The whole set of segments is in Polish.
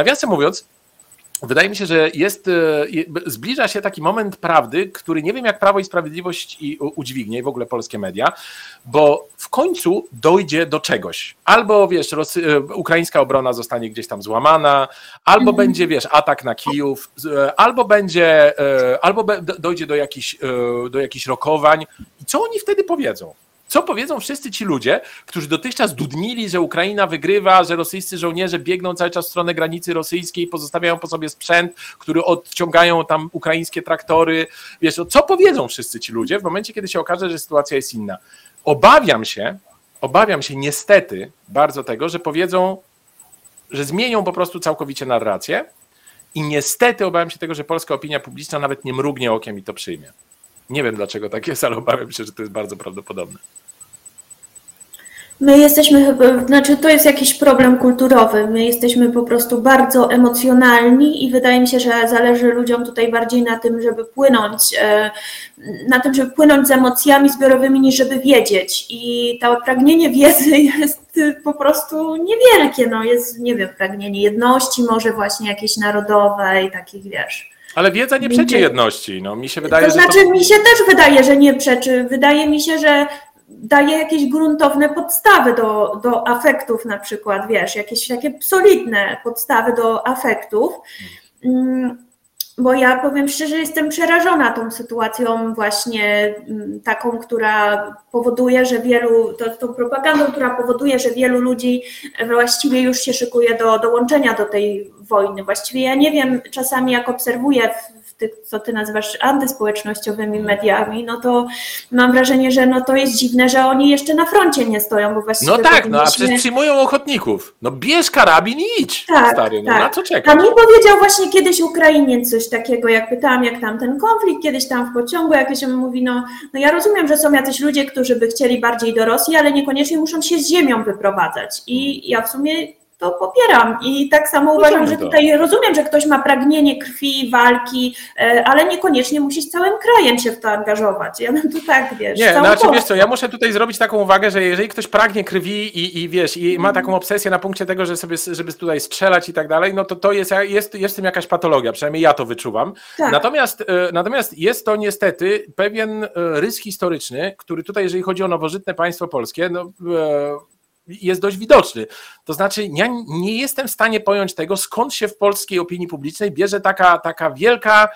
nawiasem mówiąc, Wydaje mi się, że jest, e, zbliża się taki moment prawdy, który nie wiem, jak Prawo i Sprawiedliwość i udźwignie i w ogóle polskie media, bo w końcu dojdzie do czegoś. Albo wiesz, Rosy, e, ukraińska obrona zostanie gdzieś tam złamana, albo mhm. będzie, wiesz, atak na Kijów, e, albo będzie, albo dojdzie do jakichś, do jakichś rokowań. I co oni wtedy powiedzą? Co powiedzą wszyscy ci ludzie, którzy dotychczas dudnili, że Ukraina wygrywa, że rosyjscy żołnierze biegną cały czas w stronę granicy rosyjskiej, pozostawiają po sobie sprzęt, który odciągają tam ukraińskie traktory. Wiesz, no, co powiedzą wszyscy ci ludzie w momencie, kiedy się okaże, że sytuacja jest inna? Obawiam się, obawiam się niestety bardzo tego, że powiedzą, że zmienią po prostu całkowicie narrację i niestety obawiam się tego, że polska opinia publiczna nawet nie mrugnie okiem i to przyjmie. Nie wiem dlaczego tak jest, ale obawiam się, że to jest bardzo prawdopodobne. My jesteśmy chyba, znaczy to jest jakiś problem kulturowy. My jesteśmy po prostu bardzo emocjonalni i wydaje mi się, że zależy ludziom tutaj bardziej na tym, żeby płynąć, e, na tym, żeby płynąć z emocjami zbiorowymi, niż żeby wiedzieć. I to pragnienie wiedzy jest po prostu niewielkie. No jest, nie wiem, pragnienie jedności, może właśnie jakiejś narodowej, takich wiesz. Ale wiedza nie przeczy jedności. No, mi się wydaje, to znaczy, że to... mi się też wydaje, że nie przeczy. Wydaje mi się, że daje jakieś gruntowne podstawy do, do afektów na przykład, wiesz, jakieś takie solidne podstawy do afektów. Mm, bo ja powiem szczerze, jestem przerażona tą sytuacją właśnie mm, taką, która powoduje, że wielu, to, tą propagandą, która powoduje, że wielu ludzi właściwie już się szykuje do dołączenia do tej wojny. Właściwie ja nie wiem, czasami jak obserwuję tych, co ty nazywasz antyspołecznościowymi mediami, no to mam wrażenie, że no to jest dziwne, że oni jeszcze na froncie nie stoją, bo właściwie... No tak, no a przecież przyjmują ochotników. No bierz karabin i idź, tak, stary, no tak. na co czekasz? A mi powiedział właśnie kiedyś Ukrainiec coś takiego, jak pytałam, jak tam ten konflikt, kiedyś tam w pociągu, jakieś on mówi, no, no ja rozumiem, że są jacyś ludzie, którzy by chcieli bardziej do Rosji, ale niekoniecznie muszą się z ziemią wyprowadzać. I ja w sumie to popieram. I tak samo uważam, że tutaj rozumiem, że ktoś ma pragnienie krwi, walki, e, ale niekoniecznie musi z całym krajem się w to angażować. Ja bym tu tak, wiesz. Nie, znaczy wiesz co, ja muszę tutaj zrobić taką uwagę, że jeżeli ktoś pragnie krwi i, i wiesz, i ma taką obsesję na punkcie tego, że sobie, żeby tutaj strzelać i tak dalej, no to to jest, jest, jest w tym jakaś patologia, przynajmniej ja to wyczuwam. Tak. Natomiast, e, natomiast jest to niestety pewien e, rys historyczny, który tutaj, jeżeli chodzi o nowożytne państwo polskie, no, jest dość widoczny. To znaczy, ja nie jestem w stanie pojąć tego, skąd się w polskiej opinii publicznej bierze taka, taka wielka,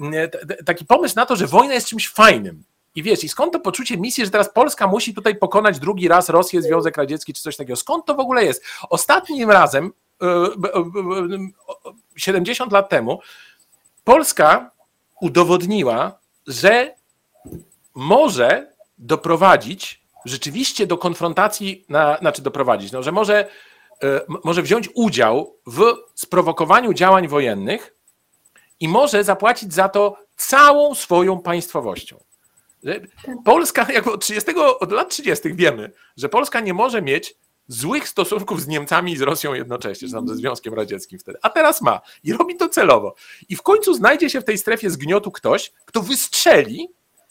mm, taki pomysł na to, że wojna jest czymś fajnym. I wiesz, i skąd to poczucie misji, że teraz Polska musi tutaj pokonać drugi raz Rosję, Związek Radziecki czy coś takiego? Skąd to w ogóle jest? Ostatnim razem, 70 e, lat temu, Polska udowodniła, że może doprowadzić rzeczywiście do konfrontacji, na, znaczy doprowadzić, no, że może, e, może wziąć udział w sprowokowaniu działań wojennych i może zapłacić za to całą swoją państwowością. Polska, jak od, 30, od lat 30. wiemy, że Polska nie może mieć złych stosunków z Niemcami i z Rosją jednocześnie, czy tam ze Związkiem Radzieckim wtedy. A teraz ma i robi to celowo. I w końcu znajdzie się w tej strefie zgniotu ktoś, kto wystrzeli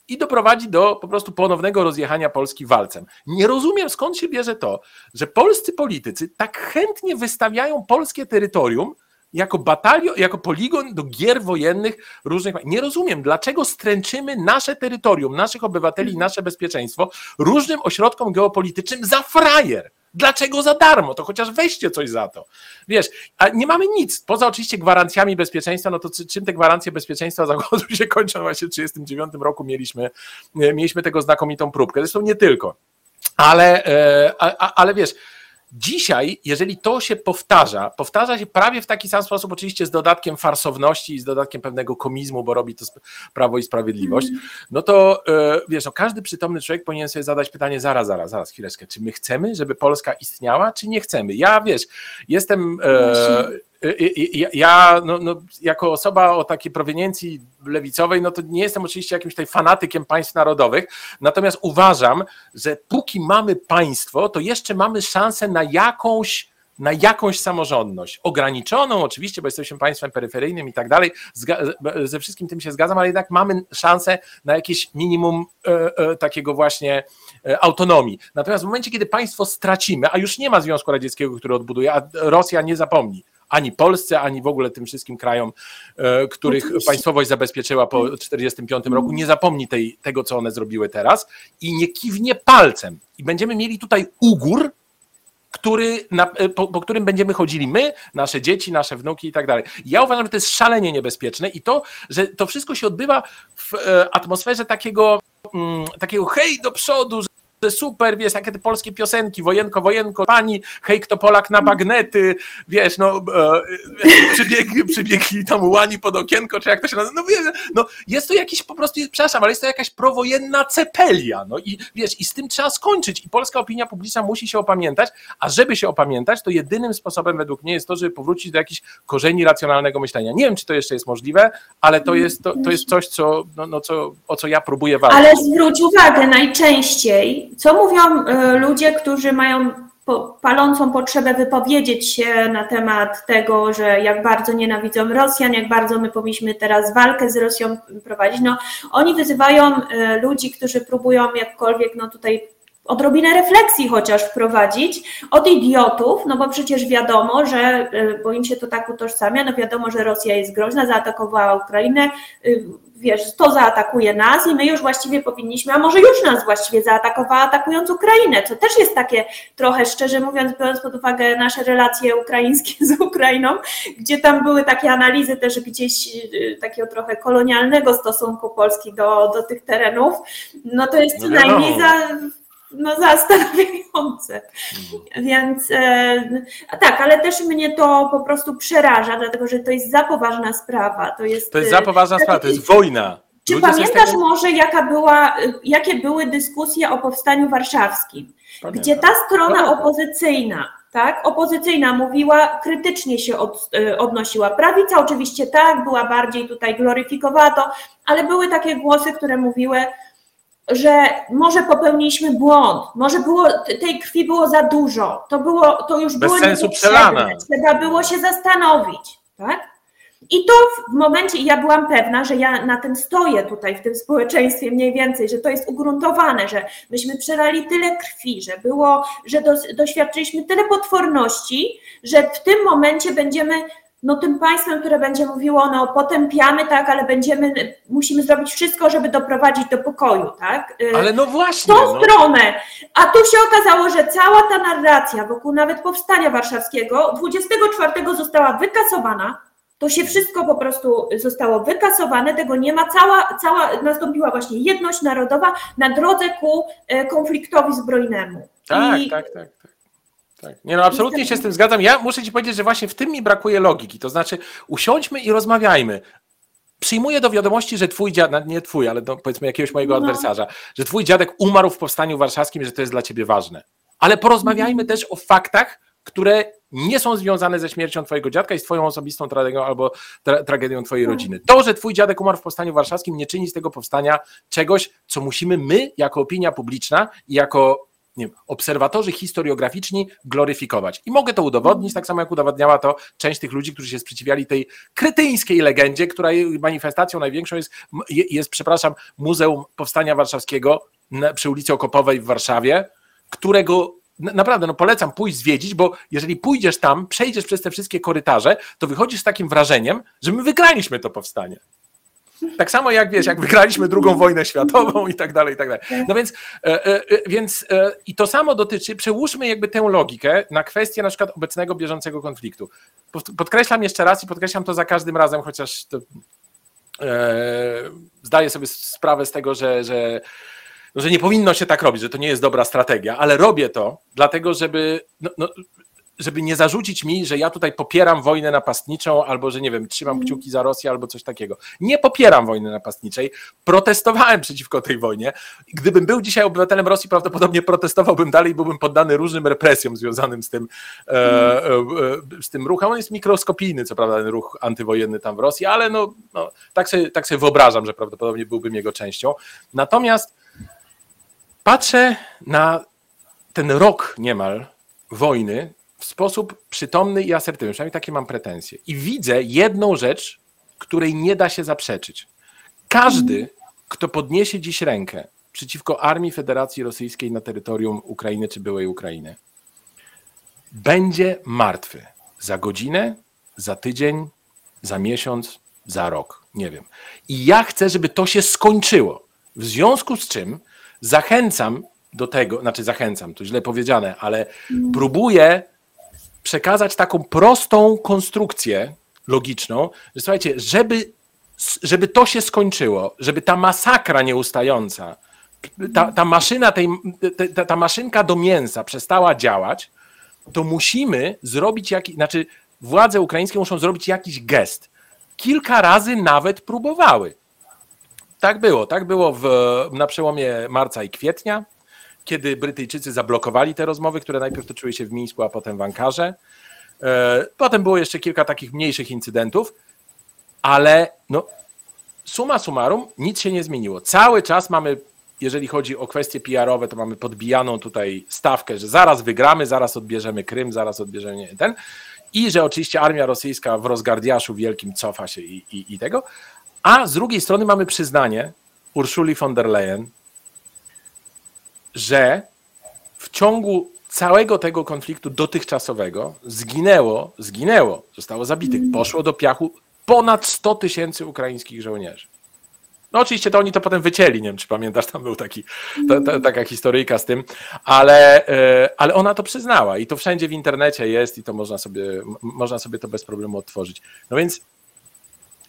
i doprowadzi do po prostu ponownego rozjechania Polski walcem. Nie rozumiem skąd się bierze to, że polscy politycy tak chętnie wystawiają polskie terytorium jako batalion, jako poligon do gier wojennych różnych. Nie rozumiem, dlaczego stręczymy nasze terytorium, naszych obywateli, nasze bezpieczeństwo różnym ośrodkom geopolitycznym za frajer. Dlaczego za darmo? To chociaż weźcie coś za to. Wiesz, a nie mamy nic, poza oczywiście gwarancjami bezpieczeństwa, no to czym te gwarancje bezpieczeństwa zachodu się kończą? Właśnie w 1939 roku mieliśmy, mieliśmy tego znakomitą próbkę. Zresztą nie tylko. Ale, e, ale wiesz, Dzisiaj, jeżeli to się powtarza, powtarza się prawie w taki sam sposób, oczywiście z dodatkiem farsowności i z dodatkiem pewnego komizmu, bo robi to Prawo i Sprawiedliwość, mm. no to e, wiesz, no, każdy przytomny człowiek powinien sobie zadać pytanie, zaraz, zaraz, zaraz, chwileczkę, czy my chcemy, żeby Polska istniała, czy nie chcemy? Ja, wiesz, jestem... E, ja no, no, jako osoba o takiej proweniencji lewicowej, no to nie jestem oczywiście jakimś tutaj fanatykiem państw narodowych, natomiast uważam, że póki mamy państwo, to jeszcze mamy szansę na jakąś na jakąś samorządność. Ograniczoną oczywiście, bo jesteśmy państwem peryferyjnym i tak dalej, ze wszystkim tym się zgadzam, ale jednak mamy szansę na jakieś minimum e, e, takiego właśnie e, autonomii. Natomiast w momencie, kiedy państwo stracimy, a już nie ma Związku Radzieckiego, który odbuduje, a Rosja nie zapomni, ani Polsce, ani w ogóle tym wszystkim krajom, e, których Oczywiście. państwowość zabezpieczyła po 1945 roku. Nie zapomni tej, tego, co one zrobiły teraz i nie kiwnie palcem. I będziemy mieli tutaj ugór, który, na, po, po, którym będziemy chodzili my, nasze dzieci, nasze wnuki i tak dalej. Ja uważam, że to jest szalenie niebezpieczne i to, że to wszystko się odbywa w e, atmosferze takiego, mm, takiego hej do przodu, super, wiesz, takie te polskie piosenki, wojenko, wojenko, pani, hej, kto Polak na bagnety, wiesz, no, e, przybiegli, przybiegli tam łani pod okienko, czy jak to się nazywa, no wiesz, no, jest to jakiś po prostu, przepraszam, ale jest to jakaś prowojenna cepelia, no i wiesz, i z tym trzeba skończyć i polska opinia publiczna musi się opamiętać, a żeby się opamiętać, to jedynym sposobem według mnie jest to, żeby powrócić do jakichś korzeni racjonalnego myślenia. Nie wiem, czy to jeszcze jest możliwe, ale to jest, to, to jest coś, co, no, no, co, o co ja próbuję walczyć. Ale zwróć uwagę, najczęściej co mówią e, ludzie, którzy mają palącą potrzebę wypowiedzieć się na temat tego, że jak bardzo nienawidzą Rosjan, jak bardzo my powinniśmy teraz walkę z Rosją prowadzić. No, oni wyzywają e, ludzi, którzy próbują jakkolwiek no tutaj odrobinę refleksji chociaż wprowadzić od idiotów, no bo przecież wiadomo, że, e, bo im się to tak utożsamia, no wiadomo, że Rosja jest groźna, zaatakowała Ukrainę, wiesz, to zaatakuje nas i my już właściwie powinniśmy, a może już nas właściwie zaatakowała atakując Ukrainę, co też jest takie trochę, szczerze mówiąc, biorąc pod uwagę nasze relacje ukraińskie z Ukrainą, gdzie tam były takie analizy też gdzieś y, takiego trochę kolonialnego stosunku Polski do, do tych terenów, no to jest co no najmniej za no, zastanawiające. Mhm. Więc e, tak, ale też mnie to po prostu przeraża, dlatego że to jest za poważna sprawa. To jest, to jest za poważna e, sprawa, to jest wojna. Czy Ludzie pamiętasz tego... może, jaka była, jakie były dyskusje o powstaniu warszawskim? Pamiętam. Gdzie ta strona opozycyjna tak? Opozycyjna mówiła, krytycznie się od, e, odnosiła. Prawica oczywiście tak, była bardziej tutaj gloryfikowała to, ale były takie głosy, które mówiły, że może popełniliśmy błąd, może było, tej krwi było za dużo, to, było, to już Bez było sensu przelane. Trzeba było się zastanowić, tak? I to w momencie, ja byłam pewna, że ja na tym stoję tutaj w tym społeczeństwie mniej więcej, że to jest ugruntowane, że myśmy przelali tyle krwi, że było, że do, doświadczyliśmy tyle potworności, że w tym momencie będziemy no tym państwem, które będzie mówiło, no potępiamy, tak, ale będziemy, musimy zrobić wszystko, żeby doprowadzić do pokoju, tak? Y, ale no właśnie. W tą no. stronę. A tu się okazało, że cała ta narracja wokół nawet powstania warszawskiego 24 została wykasowana, to się wszystko po prostu zostało wykasowane, tego nie ma, cała, cała nastąpiła właśnie jedność narodowa na drodze ku y, konfliktowi zbrojnemu. Tak, I, tak, tak. tak. Tak. Nie no, absolutnie się z tym zgadzam. Ja muszę ci powiedzieć, że właśnie w tym mi brakuje logiki. To znaczy, usiądźmy i rozmawiajmy. Przyjmuję do wiadomości, że twój dziadek, nie twój, ale no, powiedzmy jakiegoś mojego no. adwersarza, że twój dziadek umarł w powstaniu warszawskim, że to jest dla ciebie ważne. Ale porozmawiajmy też o faktach, które nie są związane ze śmiercią twojego dziadka i z twoją osobistą tragedią albo tra tragedią twojej tak. rodziny. To, że twój dziadek umarł w powstaniu warszawskim, nie czyni z tego powstania czegoś, co musimy my, jako opinia publiczna i jako nie obserwatorzy historiograficzni gloryfikować. I mogę to udowodnić, tak samo jak udowodniała to część tych ludzi, którzy się sprzeciwiali tej kretyńskiej legendzie, która manifestacją największą jest, jest przepraszam, Muzeum Powstania Warszawskiego przy ulicy Okopowej w Warszawie, którego naprawdę no polecam pójść zwiedzić, bo jeżeli pójdziesz tam, przejdziesz przez te wszystkie korytarze, to wychodzisz z takim wrażeniem, że my wygraliśmy to powstanie. Tak samo jak wiesz, jak wygraliśmy drugą wojnę światową i tak dalej, i tak dalej. No więc, e, e, e, więc i to samo dotyczy, przełóżmy jakby tę logikę na kwestię na przykład obecnego, bieżącego konfliktu. Podkreślam jeszcze raz i podkreślam to za każdym razem, chociaż to, zdaję sobie sprawę z tego, że, że, no, że nie powinno się tak robić, że to nie jest dobra strategia, ale robię to dlatego, żeby no, no, żeby nie zarzucić mi, że ja tutaj popieram wojnę napastniczą, albo że nie wiem, trzymam mhm. kciuki za Rosję, albo coś takiego. Nie popieram wojny napastniczej. Protestowałem przeciwko tej wojnie. Gdybym był dzisiaj obywatelem Rosji, prawdopodobnie protestowałbym dalej, byłbym poddany różnym represjom związanym z tym, e, e, e, z tym ruchem. On jest mikroskopijny, co prawda, ten ruch antywojenny tam w Rosji, ale no, no tak, sobie, tak sobie wyobrażam, że prawdopodobnie byłbym jego częścią. Natomiast patrzę na ten rok niemal wojny w sposób przytomny i asertywny, przynajmniej takie mam pretensje. I widzę jedną rzecz, której nie da się zaprzeczyć. Każdy, kto podniesie dziś rękę przeciwko armii Federacji Rosyjskiej na terytorium Ukrainy czy byłej Ukrainy, będzie martwy za godzinę, za tydzień, za miesiąc, za rok, nie wiem. I ja chcę, żeby to się skończyło. W związku z czym zachęcam do tego, znaczy zachęcam, to źle powiedziane, ale próbuję przekazać taką prostą konstrukcję logiczną, że słuchajcie, żeby, żeby to się skończyło, żeby ta masakra nieustająca, ta, ta maszyna, tej, ta, ta maszynka do mięsa przestała działać, to musimy zrobić jakiś, znaczy władze ukraińskie muszą zrobić jakiś gest. Kilka razy nawet próbowały. Tak było, tak było w, na przełomie marca i kwietnia, kiedy Brytyjczycy zablokowali te rozmowy, które najpierw toczyły się w Mińsku, a potem w Ankarze. E, potem było jeszcze kilka takich mniejszych incydentów, ale no, suma summarum nic się nie zmieniło. Cały czas mamy, jeżeli chodzi o kwestie PR-owe, to mamy podbijaną tutaj stawkę, że zaraz wygramy, zaraz odbierzemy Krym, zaraz odbierzemy ten. I że oczywiście armia rosyjska w rozgardiaszu wielkim cofa się i, i, i tego. A z drugiej strony mamy przyznanie Urszuli von der Leyen, że w ciągu całego tego konfliktu dotychczasowego zginęło, zginęło, zostało zabitych, mm. poszło do piachu ponad 100 tysięcy ukraińskich żołnierzy. No oczywiście to oni to potem wycięli, nie wiem czy pamiętasz, tam był taki, ta, ta, taka historyjka z tym, ale, e, ale ona to przyznała i to wszędzie w internecie jest i to można sobie, można sobie to bez problemu odtworzyć. No więc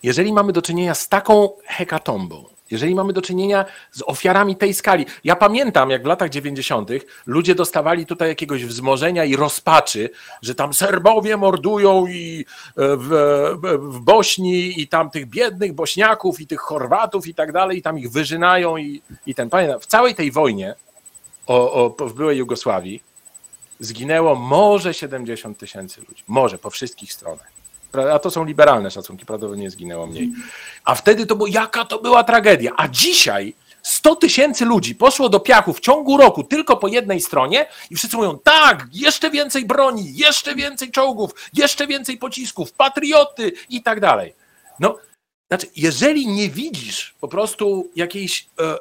jeżeli mamy do czynienia z taką hekatombą, jeżeli mamy do czynienia z ofiarami tej skali. Ja pamiętam, jak w latach 90. ludzie dostawali tutaj jakiegoś wzmożenia i rozpaczy, że tam Serbowie mordują i e, w, w Bośni i tam tych biednych Bośniaków i tych Chorwatów i tak dalej, i tam ich wyżynają i, i ten. Pamiętam, w całej tej wojnie o, o, w byłej Jugosławii zginęło może 70 tysięcy ludzi. Może po wszystkich stronach a to są liberalne szacunki, prawdopodobnie zginęło mniej. A wtedy to było, jaka to była tragedia. A dzisiaj 100 tysięcy ludzi poszło do piachu w ciągu roku tylko po jednej stronie i wszyscy mówią, tak, jeszcze więcej broni, jeszcze więcej czołgów, jeszcze więcej pocisków, patrioty i tak dalej. No, znaczy, jeżeli nie widzisz po prostu jakiejś, e, e,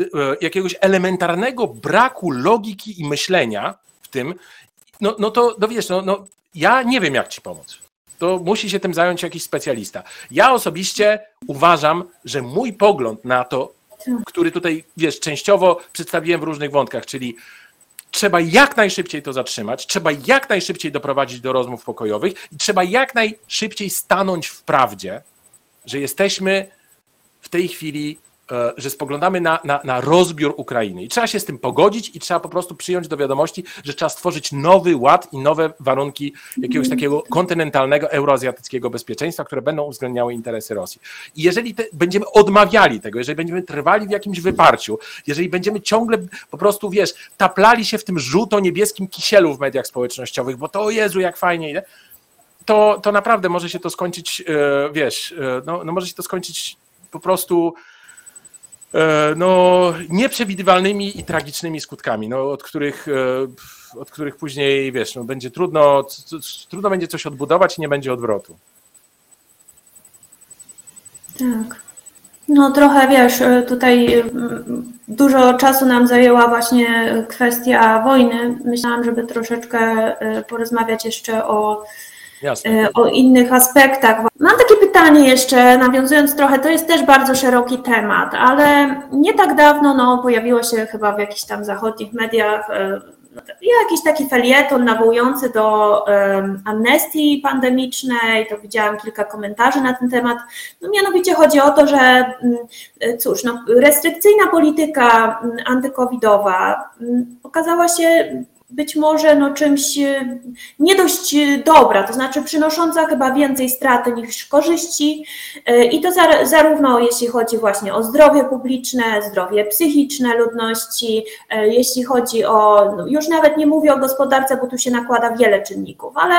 e, jakiegoś elementarnego braku logiki i myślenia w tym, no, no to no wiesz, no, no, ja nie wiem, jak ci pomóc to musi się tym zająć jakiś specjalista. Ja osobiście uważam, że mój pogląd na to, który tutaj, wiesz, częściowo przedstawiłem w różnych wątkach, czyli trzeba jak najszybciej to zatrzymać, trzeba jak najszybciej doprowadzić do rozmów pokojowych i trzeba jak najszybciej stanąć w prawdzie, że jesteśmy w tej chwili że spoglądamy na, na, na rozbiór Ukrainy i trzeba się z tym pogodzić i trzeba po prostu przyjąć do wiadomości, że trzeba stworzyć nowy ład i nowe warunki jakiegoś takiego kontynentalnego, euroazjatyckiego bezpieczeństwa, które będą uwzględniały interesy Rosji. I jeżeli te, będziemy odmawiali tego, jeżeli będziemy trwali w jakimś wyparciu, jeżeli będziemy ciągle po prostu, wiesz, taplali się w tym żółto-niebieskim kisielu w mediach społecznościowych, bo to Jezu, jak fajnie, to, to naprawdę może się to skończyć, e, wiesz, e, no, no może się to skończyć po prostu E, no, nieprzewidywalnymi i tragicznymi skutkami, no, od, których, e, od których później, wiesz, no, będzie trudno, trudno będzie coś odbudować i nie będzie odwrotu. Tak. No trochę wiesz, e, tutaj dużo czasu nam zajęła właśnie kwestia wojny. Myślałam, żeby troszeczkę porozmawiać jeszcze o Jasne. E, o innych aspektach. Mam takie pytanie jeszcze, nawiązując trochę, to jest też bardzo szeroki temat, ale nie tak dawno no, pojawiło się chyba w jakichś tam zachodnich mediach e, jakiś taki felieton nawołujący do um, amnestii pandemicznej, to widziałam kilka komentarzy na ten temat. No mianowicie chodzi o to, że mm, cóż, no, restrykcyjna polityka mm, antykowidowa mm, okazała się być może no, czymś e, nie dość e, dobra, to znaczy przynosząca chyba więcej straty niż korzyści e, i to zarówno jeśli chodzi właśnie o zdrowie publiczne, zdrowie psychiczne ludności, jeśli chodzi o, no, już nawet nie mówię o gospodarce, bo tu się nakłada wiele czynników, ale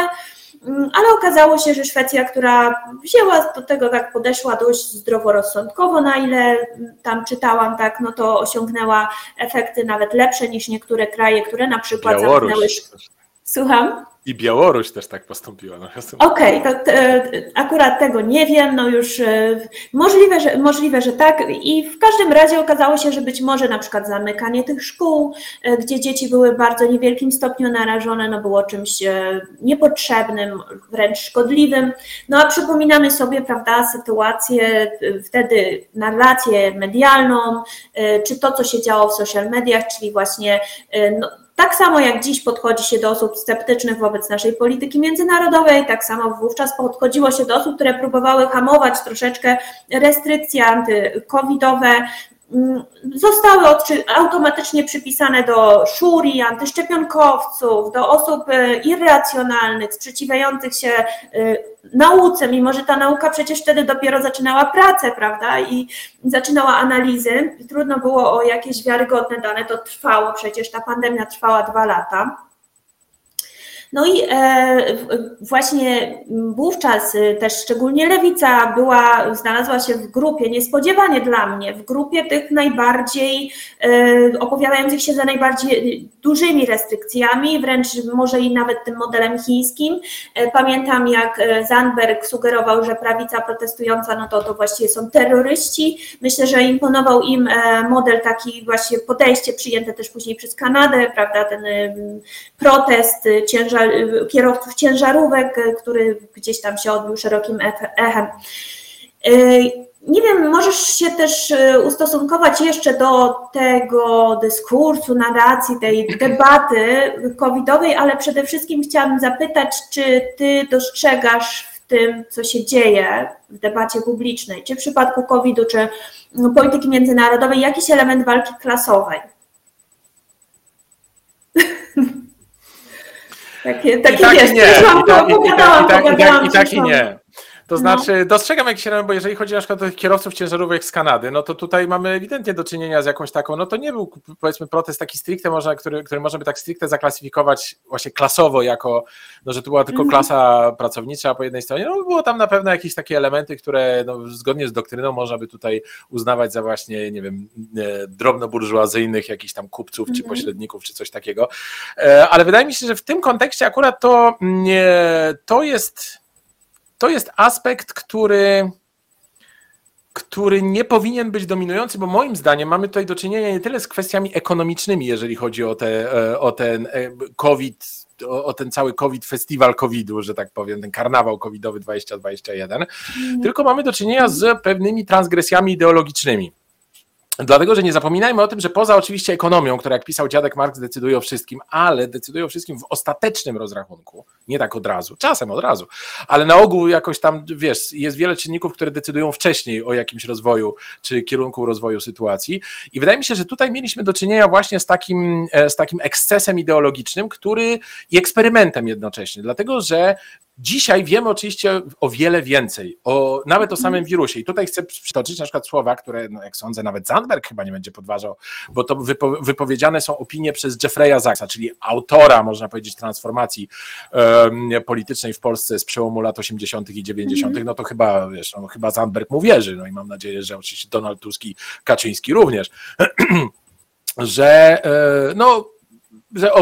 ale okazało się, że Szwecja, która wzięła do tego, tak podeszła dość zdroworozsądkowo, na ile tam czytałam, tak, no to osiągnęła efekty nawet lepsze niż niektóre kraje, które na przykład zamknęły Słucham? I Białoruś też tak postąpiła. No, Okej, okay, to, akurat tego nie wiem, no już e, możliwe że, możliwe, że tak i w każdym razie okazało się, że być może na przykład zamykanie tych szkół, e, gdzie dzieci były w bardzo niewielkim stopniu narażone, no było czymś e, niepotrzebnym, wręcz szkodliwym. No a przypominamy sobie, prawda, sytuację, wtedy narrację medialną, czy to, co się działo w social mediach, czyli właśnie no, tak samo jak dziś podchodzi się do osób sceptycznych wobec naszej polityki międzynarodowej, tak samo wówczas podchodziło się do osób, które próbowały hamować troszeczkę restrykcje antykowidowe, zostały automatycznie przypisane do szuri, antyszczepionkowców, do osób e, irracjonalnych, sprzeciwiających się e, nauce, mimo że ta nauka przecież wtedy dopiero zaczynała pracę, prawda, i zaczynała analizy, trudno było o jakieś wiarygodne dane, to trwało przecież, ta pandemia trwała dwa lata. No i e, właśnie wówczas y, też szczególnie lewica była, znalazła się w grupie, niespodziewanie dla mnie, w grupie tych najbardziej e, opowiadających się za najbardziej dużymi restrykcjami, wręcz może i nawet tym modelem chińskim. E, pamiętam jak Zandberg sugerował, że prawica protestująca, no to to właściwie są terroryści. Myślę, że imponował im model taki właśnie podejście przyjęte też później przez Kanadę, prawda, ten protest ciężar ciężar, kierowców ciężarówek, e, który gdzieś tam się odbił szerokim echem. E, nie wiem, możesz się też e, ustosunkować jeszcze do tego dyskursu, narracji, tej debaty covidowej, ale przede wszystkim chciałabym zapytać, czy ty dostrzegasz w tym, co się dzieje w debacie publicznej, czy w przypadku COVID-u, czy polityki międzynarodowej, jakiś element walki klasowej? Takie, takie I tak wiesz, i nie. I tak, i tak, i tak, i tak i nie. To no. znaczy, dostrzegam jakiś element, bo jeżeli chodzi na przykład o tych kierowców ciężarówek z Kanady, no to tutaj mamy ewidentnie do czynienia z jakąś taką, no to nie był powiedzmy protest taki stricte, można, który, który można by tak stricte zaklasyfikować właśnie klasowo jako, no że to była tylko mhm. klasa pracownicza po jednej stronie, no było tam na pewno jakieś takie elementy, które no, zgodnie z doktryną można by tutaj uznawać za właśnie, nie wiem, e, drobnoburżuazyjnych jakichś tam kupców czy mhm. pośredników czy coś takiego, e, ale wydaje mi się, że w tym kontekście akurat to, nie, to jest to jest aspekt, który, który nie powinien być dominujący, bo moim zdaniem mamy tutaj do czynienia nie tyle z kwestiami ekonomicznymi, jeżeli chodzi o, te, e, o ten e, COVID, o, o ten cały COVID, festiwal COVID-u, że tak powiem, ten karnawał COVID-owy 2021, mm. tylko mamy do czynienia z pewnymi transgresjami ideologicznymi. Dlatego, że nie zapominajmy o tym, że poza oczywiście ekonomią, która jak pisał dziadek Marx decyduje o wszystkim, ale decyduje o wszystkim w ostatecznym rozrachunku, nie tak od razu, czasem od razu, ale na ogół jakoś tam, wiesz, jest wiele czynników, które decydują wcześniej o jakimś rozwoju czy kierunku rozwoju sytuacji. I wydaje mi się, że tutaj mieliśmy do czynienia właśnie z takim, e, z takim ekscesem ideologicznym, który i eksperymentem jednocześnie, dlatego, że Dzisiaj wiemy oczywiście o wiele więcej, o, nawet o samym wirusie. I tutaj chcę przytoczyć na przykład słowa, które, no jak sądzę, nawet Zandberg chyba nie będzie podważał, bo to wypo, wypowiedziane są opinie przez Jeffrey'a Zachsa, czyli autora, można powiedzieć, transformacji um, politycznej w Polsce z przełomu lat 80. i 90. Mm -hmm. No to chyba, wiesz, no, chyba Zandberg mu wierzy. No i mam nadzieję, że oczywiście Donald Tusk i Kaczyński również. że e, no że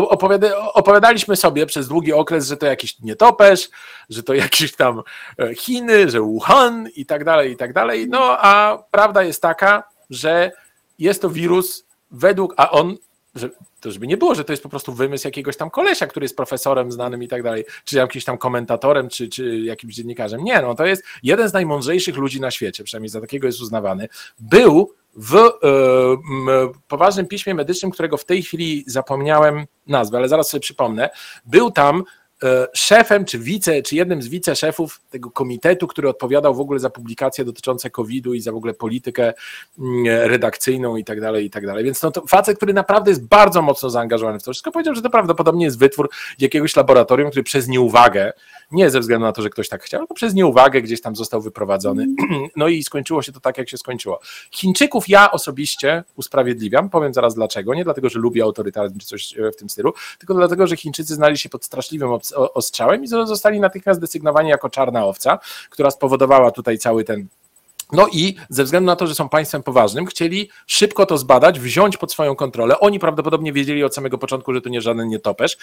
opowiadaliśmy sobie przez długi okres, że to jakiś nietoperz, że to jakieś tam e, Chiny, że Wuhan i tak dalej, i tak dalej. No a prawda jest taka, że jest to wirus według, a on, że, to żeby nie było, że to jest po prostu wymysł jakiegoś tam kolesia, który jest profesorem znanym i tak dalej, czy jakimś tam komentatorem, czy, czy jakimś dziennikarzem. Nie, no to jest jeden z najmądrzejszych ludzi na świecie, przynajmniej za takiego jest uznawany. Był w e, poważnym piśmie medycznym, którego w tej chwili zapomniałem nazwę, ale zaraz sobie przypomnę, był tam szefem, czy wice, czy jednym z wiceszefów tego komitetu, który odpowiadał w ogóle za publikacje dotyczące COVID-u i za w ogóle politykę mm, redakcyjną i tak dalej, i tak dalej. Więc no to facet, który naprawdę jest bardzo mocno zaangażowany w to wszystko, powiedział, że to prawdopodobnie jest wytwór jakiegoś laboratorium, który przez nieuwagę nie ze względu na to, że ktoś tak chciał, tylko przez nieuwagę gdzieś tam został wyprowadzony. Mm. No i skończyło się to tak, jak się skończyło. Chińczyków ja osobiście usprawiedliwiam, powiem zaraz dlaczego. Nie dlatego, że lubię autorytaryzm czy coś e, w tym stylu, tylko dlatego, że Chińczycy znali się pod straszliwym ostrzałem i zostali natychmiast desygnowani jako czarna owca, która spowodowała tutaj cały ten No i ze względu na to, że są państwem poważnym, chcieli szybko to zbadać, wziąć pod swoją kontrolę. Oni prawdopodobnie wiedzieli od samego początku, że to nie żaden nietoperz.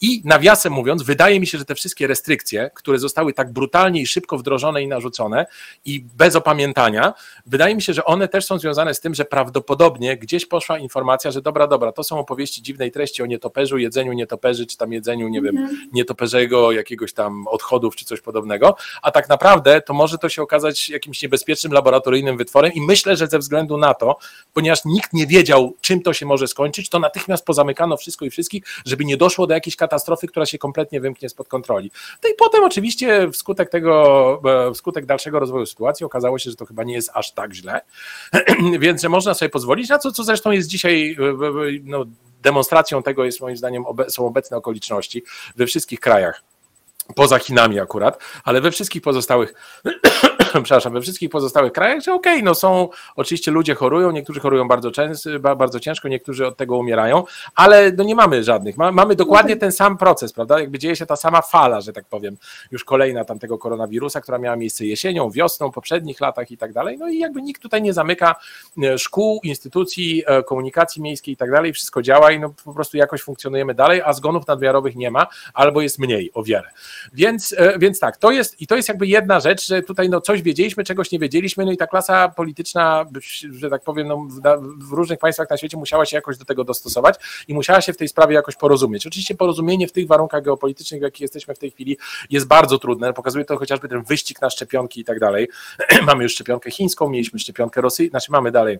I nawiasem mówiąc, wydaje mi się, że te wszystkie restrykcje, które zostały tak brutalnie i szybko wdrożone i narzucone i bez opamiętania, wydaje mi się, że one też są związane z tym, że prawdopodobnie gdzieś poszła informacja, że dobra, dobra, to są opowieści dziwnej treści o nietoperzu, jedzeniu nietoperzy, czy tam jedzeniu, nie wiem, mhm. nietoperzego, jakiegoś tam odchodów, czy coś podobnego, a tak naprawdę to może to się okazać jakimś niebezpiecznym laboratoryjnym wytworem i myślę, że ze względu na to, ponieważ nikt nie wiedział, czym to się może skończyć, to natychmiast pozamykano wszystko i wszystkich, żeby nie doszło do jakiejś katastrofy, która się kompletnie wymknie spod kontroli. No i potem oczywiście wskutek tego, e, wskutek dalszego rozwoju sytuacji okazało się, że to chyba nie jest aż tak źle, więc że można sobie pozwolić, na co, co zresztą jest dzisiaj e, no, demonstracją tego jest moim zdaniem są obecne okoliczności we wszystkich krajach poza Chinami akurat, ale we wszystkich pozostałych przepraszam, we wszystkich pozostałych krajach, że okej, okay, no są, oczywiście ludzie chorują, niektórzy chorują bardzo, często, bardzo ciężko, niektórzy od tego umierają, ale no nie mamy żadnych, mamy dokładnie ten sam proces, prawda, jakby dzieje się ta sama fala, że tak powiem, już kolejna tamtego koronawirusa, która miała miejsce jesienią, wiosną, poprzednich latach i tak dalej, no i jakby nikt tutaj nie zamyka e, szkół, instytucji, e, komunikacji miejskiej i tak dalej, wszystko działa i no po prostu jakoś funkcjonujemy dalej, a zgonów nadmiarowych nie ma, albo jest mniej o wiele. Więc, e, więc tak, to jest i to jest jakby jedna rzecz, że tutaj no coś wiedzieliśmy, czegoś nie wiedzieliśmy, no i ta klasa polityczna, że tak powiem, no, w różnych państwach na świecie musiała się jakoś do tego dostosować i musiała się w tej sprawie jakoś porozumieć. Oczywiście porozumienie w tych warunkach geopolitycznych, w jakich jesteśmy w tej chwili, jest bardzo trudne. Pokazuje to chociażby ten wyścig na szczepionki i tak dalej. mamy już szczepionkę chińską, mieliśmy szczepionkę rosyjską, znaczy mamy dalej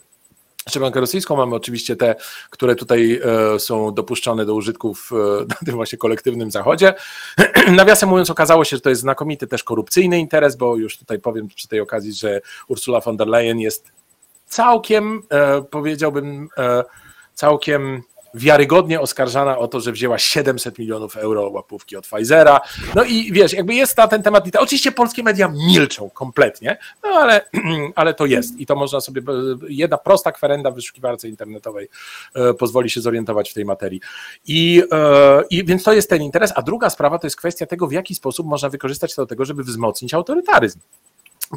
szczepionkę rosyjską, mamy oczywiście te, które tutaj e, są dopuszczone do użytków e, na tym właśnie kolektywnym zachodzie. Nawiasem mówiąc, okazało się, że to jest znakomity też korupcyjny interes, bo już tutaj powiem przy tej okazji, że Ursula von der Leyen jest całkiem, e, powiedziałbym, całkiem wiarygodnie oskarżana o to, że wzięła 700 milionów euro łapówki od Pfizera. No i wiesz, jakby jest na ten temat. Oczywiście polskie media milczą kompletnie, no ale, ale to jest i to można sobie. Jedna prosta kwerenda w wyszukiwarce internetowej e, pozwoli się zorientować w tej materii. I, e, I więc to jest ten interes. A druga sprawa to jest kwestia tego, w jaki sposób można wykorzystać to do tego, żeby wzmocnić autorytaryzm.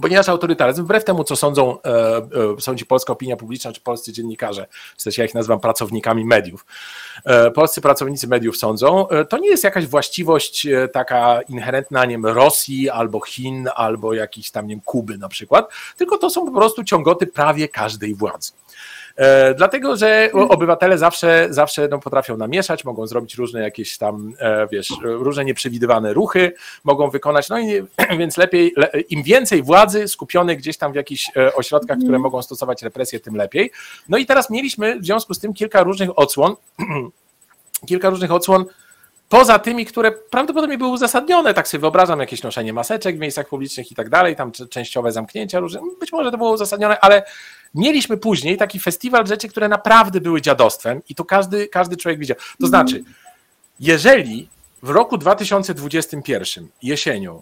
Ponieważ autorytaryzm, wbrew temu, co sądzą, e, e, sądzi polska opinia publiczna, czy polscy dziennikarze, czy też ja ich nazywam pracownikami mediów, e, polscy pracownicy mediów sądzą, to nie jest jakaś właściwość taka inherentna, nie wiem, Rosji albo Chin, albo jakiejś tam, nie wiem, Kuby na przykład, tylko to są po prostu ciągoty prawie każdej władzy. E, dlatego, że obywatele zawsze, zawsze no, potrafią namieszać, mogą zrobić różne jakieś tam, e, wiesz, różne nieprzewidywane ruchy, mogą wykonać, no i więc lepiej, im więcej władzy skupionej gdzieś tam w jakichś e, ośrodkach, które mhm. mogą stosować represje, tym lepiej. No i teraz mieliśmy w związku z tym kilka różnych odsłon, kilka różnych odsłon poza tymi, które prawdopodobnie były uzasadnione, tak sobie wyobrażam, jakieś noszenie maseczek w miejscach publicznych i tak dalej, tam częściowe zamknięcia różne, być może to było uzasadnione, ale mieliśmy później taki festiwal rzeczy, które naprawdę były dziadostwem i to każdy, każdy człowiek widział. To znaczy, jeżeli w roku 2021 jesienią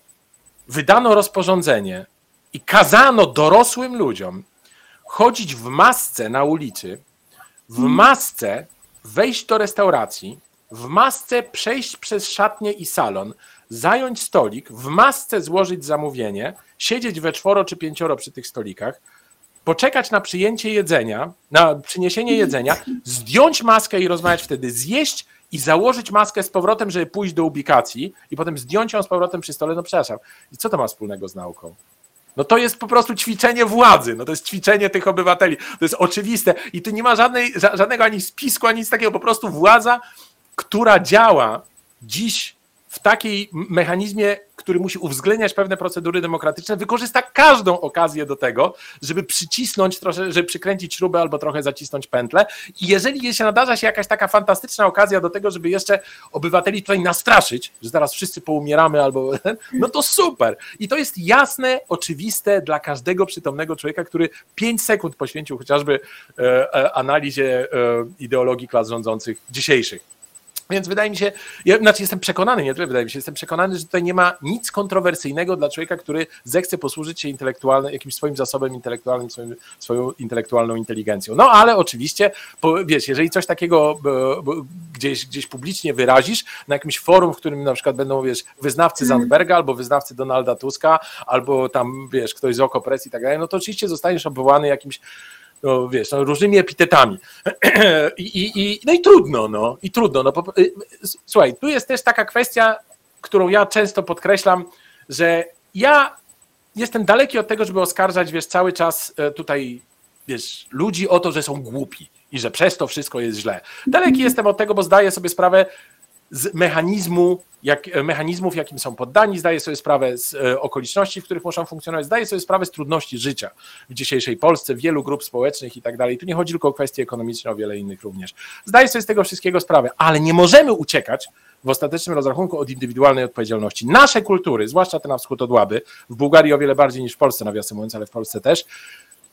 wydano rozporządzenie i kazano dorosłym ludziom chodzić w masce na ulicy, w masce wejść do restauracji, w masce przejść przez szatnię i salon, zająć stolik, w masce złożyć zamówienie, siedzieć we czworo czy pięcioro przy tych stolikach, poczekać na przyjęcie jedzenia, na przyniesienie jedzenia, zdjąć maskę i rozmawiać wtedy, zjeść i założyć maskę z powrotem, żeby pójść do ubikacji i potem zdjąć ją z powrotem przy stole, no przepraszam. I co to ma wspólnego z nauką? No to jest po prostu ćwiczenie władzy, no to jest ćwiczenie tych obywateli. To jest oczywiste i tu nie ma żadnej, żadnego ani spisku, ani nic takiego, po prostu władza, która działa dziś w takiej mechanizmie, który musi uwzględniać pewne procedury demokratyczne, wykorzysta każdą okazję do tego, żeby przycisnąć trochę, żeby przykręcić śrubę albo trochę zacisnąć pętlę. I jeżeli się nadarza się jakaś taka fantastyczna okazja do tego, żeby jeszcze obywateli tutaj nastraszyć, że zaraz wszyscy poumieramy albo, no to super. I to jest jasne, oczywiste dla każdego przytomnego człowieka, który 5 sekund poświęcił chociażby e, e, analizie e, ideologii klas rządzących dzisiejszych. Więc wydaje mi się, ja, znaczy jestem przekonany, nie tyle wydaje mi się, jestem przekonany, że tutaj nie ma nic kontrowersyjnego dla człowieka, który zechce posłużyć się intelektualnym, jakimś swoim zasobem intelektualnym, swoim, swoją intelektualną inteligencją. No ale oczywiście, wiesz, jeżeli coś takiego gdzieś, gdzieś publicznie wyrazisz na jakimś forum, w którym na przykład będą, wiesz, wyznawcy mhm. Zandberga albo wyznawcy Donalda Tuska, albo tam, wiesz, ktoś z Okopres i tak dalej, no to oczywiście zostaniesz obwołany jakimś no wiesz, no, różnymi epitetami. I, i, no i trudno, no, i trudno. No, y, słuchaj, tu jest też taka kwestia, którą ja często podkreślam, że ja jestem daleki od tego, żeby oskarżać, wiesz, cały czas e, tutaj, wiesz, ludzi o to, że są głupi i że przez to wszystko jest źle. Daleki jestem od tego, bo zdaję sobie sprawę, z mechanizmu, jak, e, mechanizmów, jakim są poddani, zdaje sobie sprawę z e, okoliczności, w których muszą funkcjonować, zdaje sobie sprawę z trudności życia w dzisiejszej Polsce, wielu grup społecznych i tak dalej. Tu nie chodzi tylko o kwestie ekonomiczne, o wiele innych również. Zdaje sobie z tego wszystkiego sprawę, ale nie możemy uciekać w ostatecznym rozrachunku od indywidualnej odpowiedzialności. Nasze kultury, zwłaszcza te na wschód od Łaby, w Bułgarii o wiele bardziej niż w Polsce, nawiasem mówiąc, ale w Polsce też,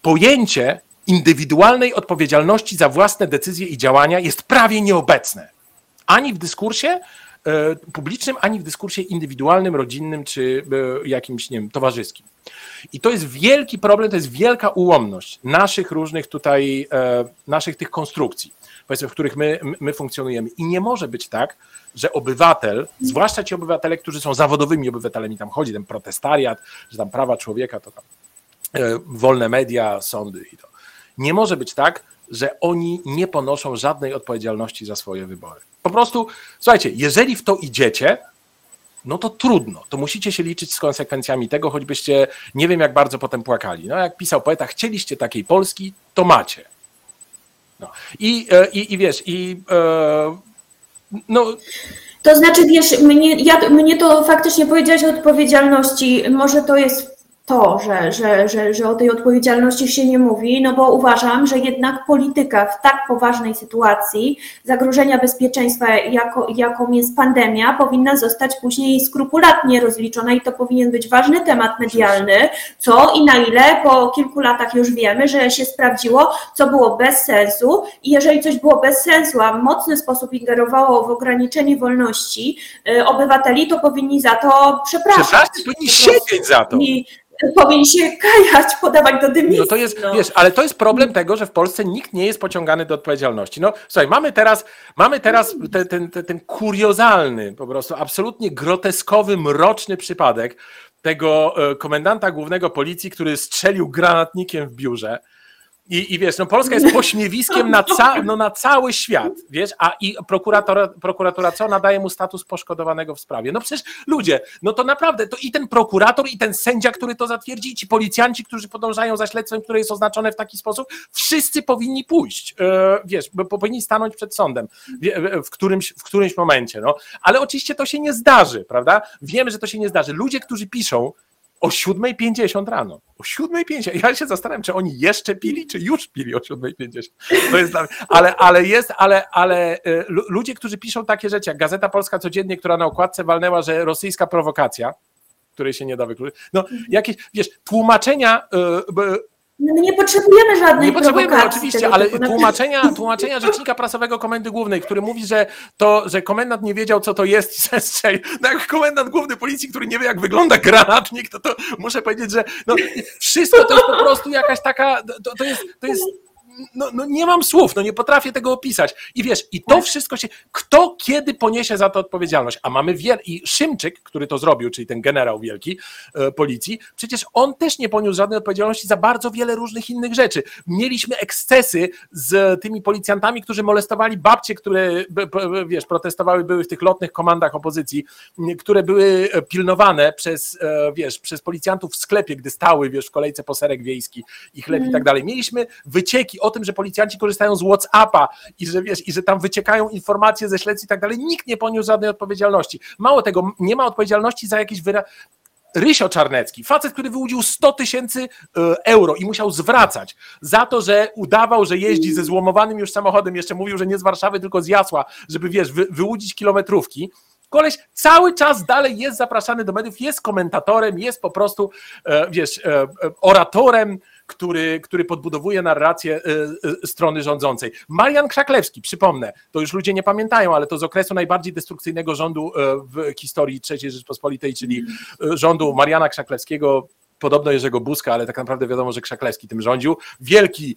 pojęcie indywidualnej odpowiedzialności za własne decyzje i działania jest prawie nieobecne ani w dyskursie e, publicznym, ani w dyskursie indywidualnym, rodzinnym czy e, jakimś, nie wiem, towarzyskim. I to jest wielki problem, to jest wielka ułomność naszych różnych tutaj, e, naszych tych konstrukcji, powiedzmy, w których my, my funkcjonujemy. I nie może być tak, że obywatel, zwłaszcza ci obywatele, którzy są zawodowymi obywatelami, tam chodzi ten protestariat, że tam prawa człowieka, to tam wolne media, sądy i to. Nie może być tak, że oni nie ponoszą żadnej odpowiedzialności za swoje wybory. Po prostu, słuchajcie, jeżeli w to idziecie, no to trudno. To musicie się liczyć z konsekwencjami tego, choćbyście nie wiem jak bardzo potem płakali. No jak pisał poeta, chcieliście takiej Polski, to macie. No. I, e, i, I wiesz, i e, no. To znaczy, wiesz, mnie, ja, mnie to faktycznie powiedziałeś o odpowiedzialności. Może to jest to, że, że, że, że o tej odpowiedzialności się nie mówi, no bo uważam, że jednak polityka w tak poważnej sytuacji zagrożenia bezpieczeństwa, jako, jaką jest pandemia, powinna zostać później skrupulatnie rozliczona i to powinien być ważny temat medialny, co i na ile po kilku latach już wiemy, że się sprawdziło, co było bez sensu i jeżeli coś było bez sensu, a w mocny sposób ingerowało w ograniczenie wolności y, obywateli, to powinni za to przepraszać. Przepraszać, powinni siedzieć za to. I, powinien się kajać, podawać do dymisji. No to jest, no. wiesz, ale to jest problem tego, że w Polsce nikt nie jest pociągany do odpowiedzialności. No słuchaj, mamy teraz, mamy teraz ten, ten, ten, ten kuriozalny, po prostu absolutnie groteskowy, mroczny przypadek tego e, komendanta głównego policji, który strzelił granatnikiem w biurze. I, I wiesz, no Polska jest pośmiewiskiem na, ca, no, na cały świat, wiesz, a i prokuratora, prokuratura co nadaje mu status poszkodowanego w sprawie. No przecież ludzie, no to naprawdę, to i ten prokurator, i ten sędzia, który to zatwierdzi, i ci policjanci, którzy podążają za śledztwem, które jest oznaczone w taki sposób, wszyscy powinni pójść, e, wiesz, powinni stanąć przed sądem w którymś, w którymś momencie, no. Ale oczywiście to się nie zdarzy, prawda? Wiemy, że to się nie zdarzy. Ludzie, którzy piszą, o 7.50 rano. O 7.50. Ja się zastanawiam, czy oni jeszcze pili, czy już pili o 7.50. To jest ale, ale jest, ale, ale y, ludzie, którzy piszą takie rzeczy, jak Gazeta Polska Codziennie, która na okładce walnęła, że rosyjska prowokacja, której się nie da wykluczyć. No, jakieś, wiesz, tłumaczenia y, no my nie potrzebujemy żadnej Nie potrzebujemy oczywiście, ale tłumaczenia, tłumaczenia rzecznika prasowego Komendy Głównej, który mówi, że to, że komendant nie wiedział, co to jest i zestrzelił. No jak komendant główny policji, który nie wie, jak wygląda granatnik, to, to muszę powiedzieć, że no, wszystko to jest po prostu jakaś taka, to, to jest, to jest no, no, nie mam słów, no nie potrafię tego opisać. I wiesz, i to wszystko się. Kto kiedy poniesie za to odpowiedzialność? A mamy wiele. I Szymczyk, który to zrobił, czyli ten generał wielki e, policji, przecież on też nie poniósł żadnej odpowiedzialności za bardzo wiele różnych innych rzeczy. Mieliśmy ekscesy z tymi policjantami, którzy molestowali babcie, które wiesz, protestowały, były w tych lotnych komandach opozycji, które były pilnowane przez, e, wiesz, przez policjantów w sklepie, gdy stały, wiesz, w kolejce po serek wiejski i chleb mm. i tak dalej. Mieliśmy wycieki o tym, że policjanci korzystają z WhatsAppa i że wiesz, i że tam wyciekają informacje ze śledztw i tak dalej, nikt nie poniósł żadnej odpowiedzialności. Mało tego, nie ma odpowiedzialności za jakieś wyra Rysio Czarnecki, facet, który wyłudził 100 tysięcy e, euro i musiał zwracać za to, że udawał, że jeździ ze złomowanym już samochodem, jeszcze mówił, że nie z Warszawy, tylko z Jasła, żeby wiesz, wy, wyłudzić kilometrówki. Koleś cały czas dalej jest zapraszany do mediów, jest komentatorem, jest po prostu, e, wiesz, e, oratorem, który, który podbudowuje narrację strony rządzącej. Marian Krzaklewski, przypomnę, to już ludzie nie pamiętają, ale to z okresu najbardziej destrukcyjnego rządu w historii III Rzeczpospolitej, czyli rządu Mariana Krzaklewskiego, podobno Jerzego Buzka, ale tak naprawdę wiadomo, że Krzaklewski tym rządził. Wielki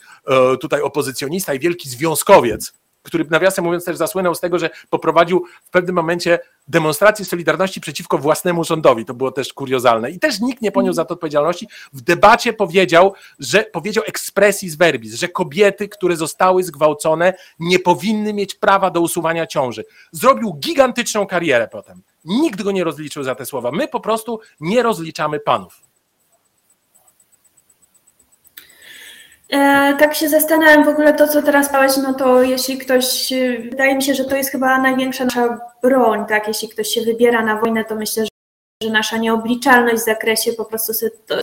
tutaj opozycjonista i wielki związkowiec, który nawiasem mówiąc też zasłynął z tego, że poprowadził w pewnym momencie demonstrację Solidarności przeciwko własnemu rządowi. To było też kuriozalne. I też nikt nie poniósł za to odpowiedzialności. W debacie powiedział, że powiedział expressis verbis, że kobiety, które zostały zgwałcone, nie powinny mieć prawa do usuwania ciąży. Zrobił gigantyczną karierę potem. Nikt go nie rozliczył za te słowa. My po prostu nie rozliczamy panów. Tak się zastanawiam w ogóle to, co teraz powiedziałeś, no to jeśli ktoś, e, wydaje mi się, że to jest chyba największa nasza broń, tak, jeśli ktoś się wybiera na wojnę, to myślę, że, nasza nieobliczalność w zakresie po prostu to,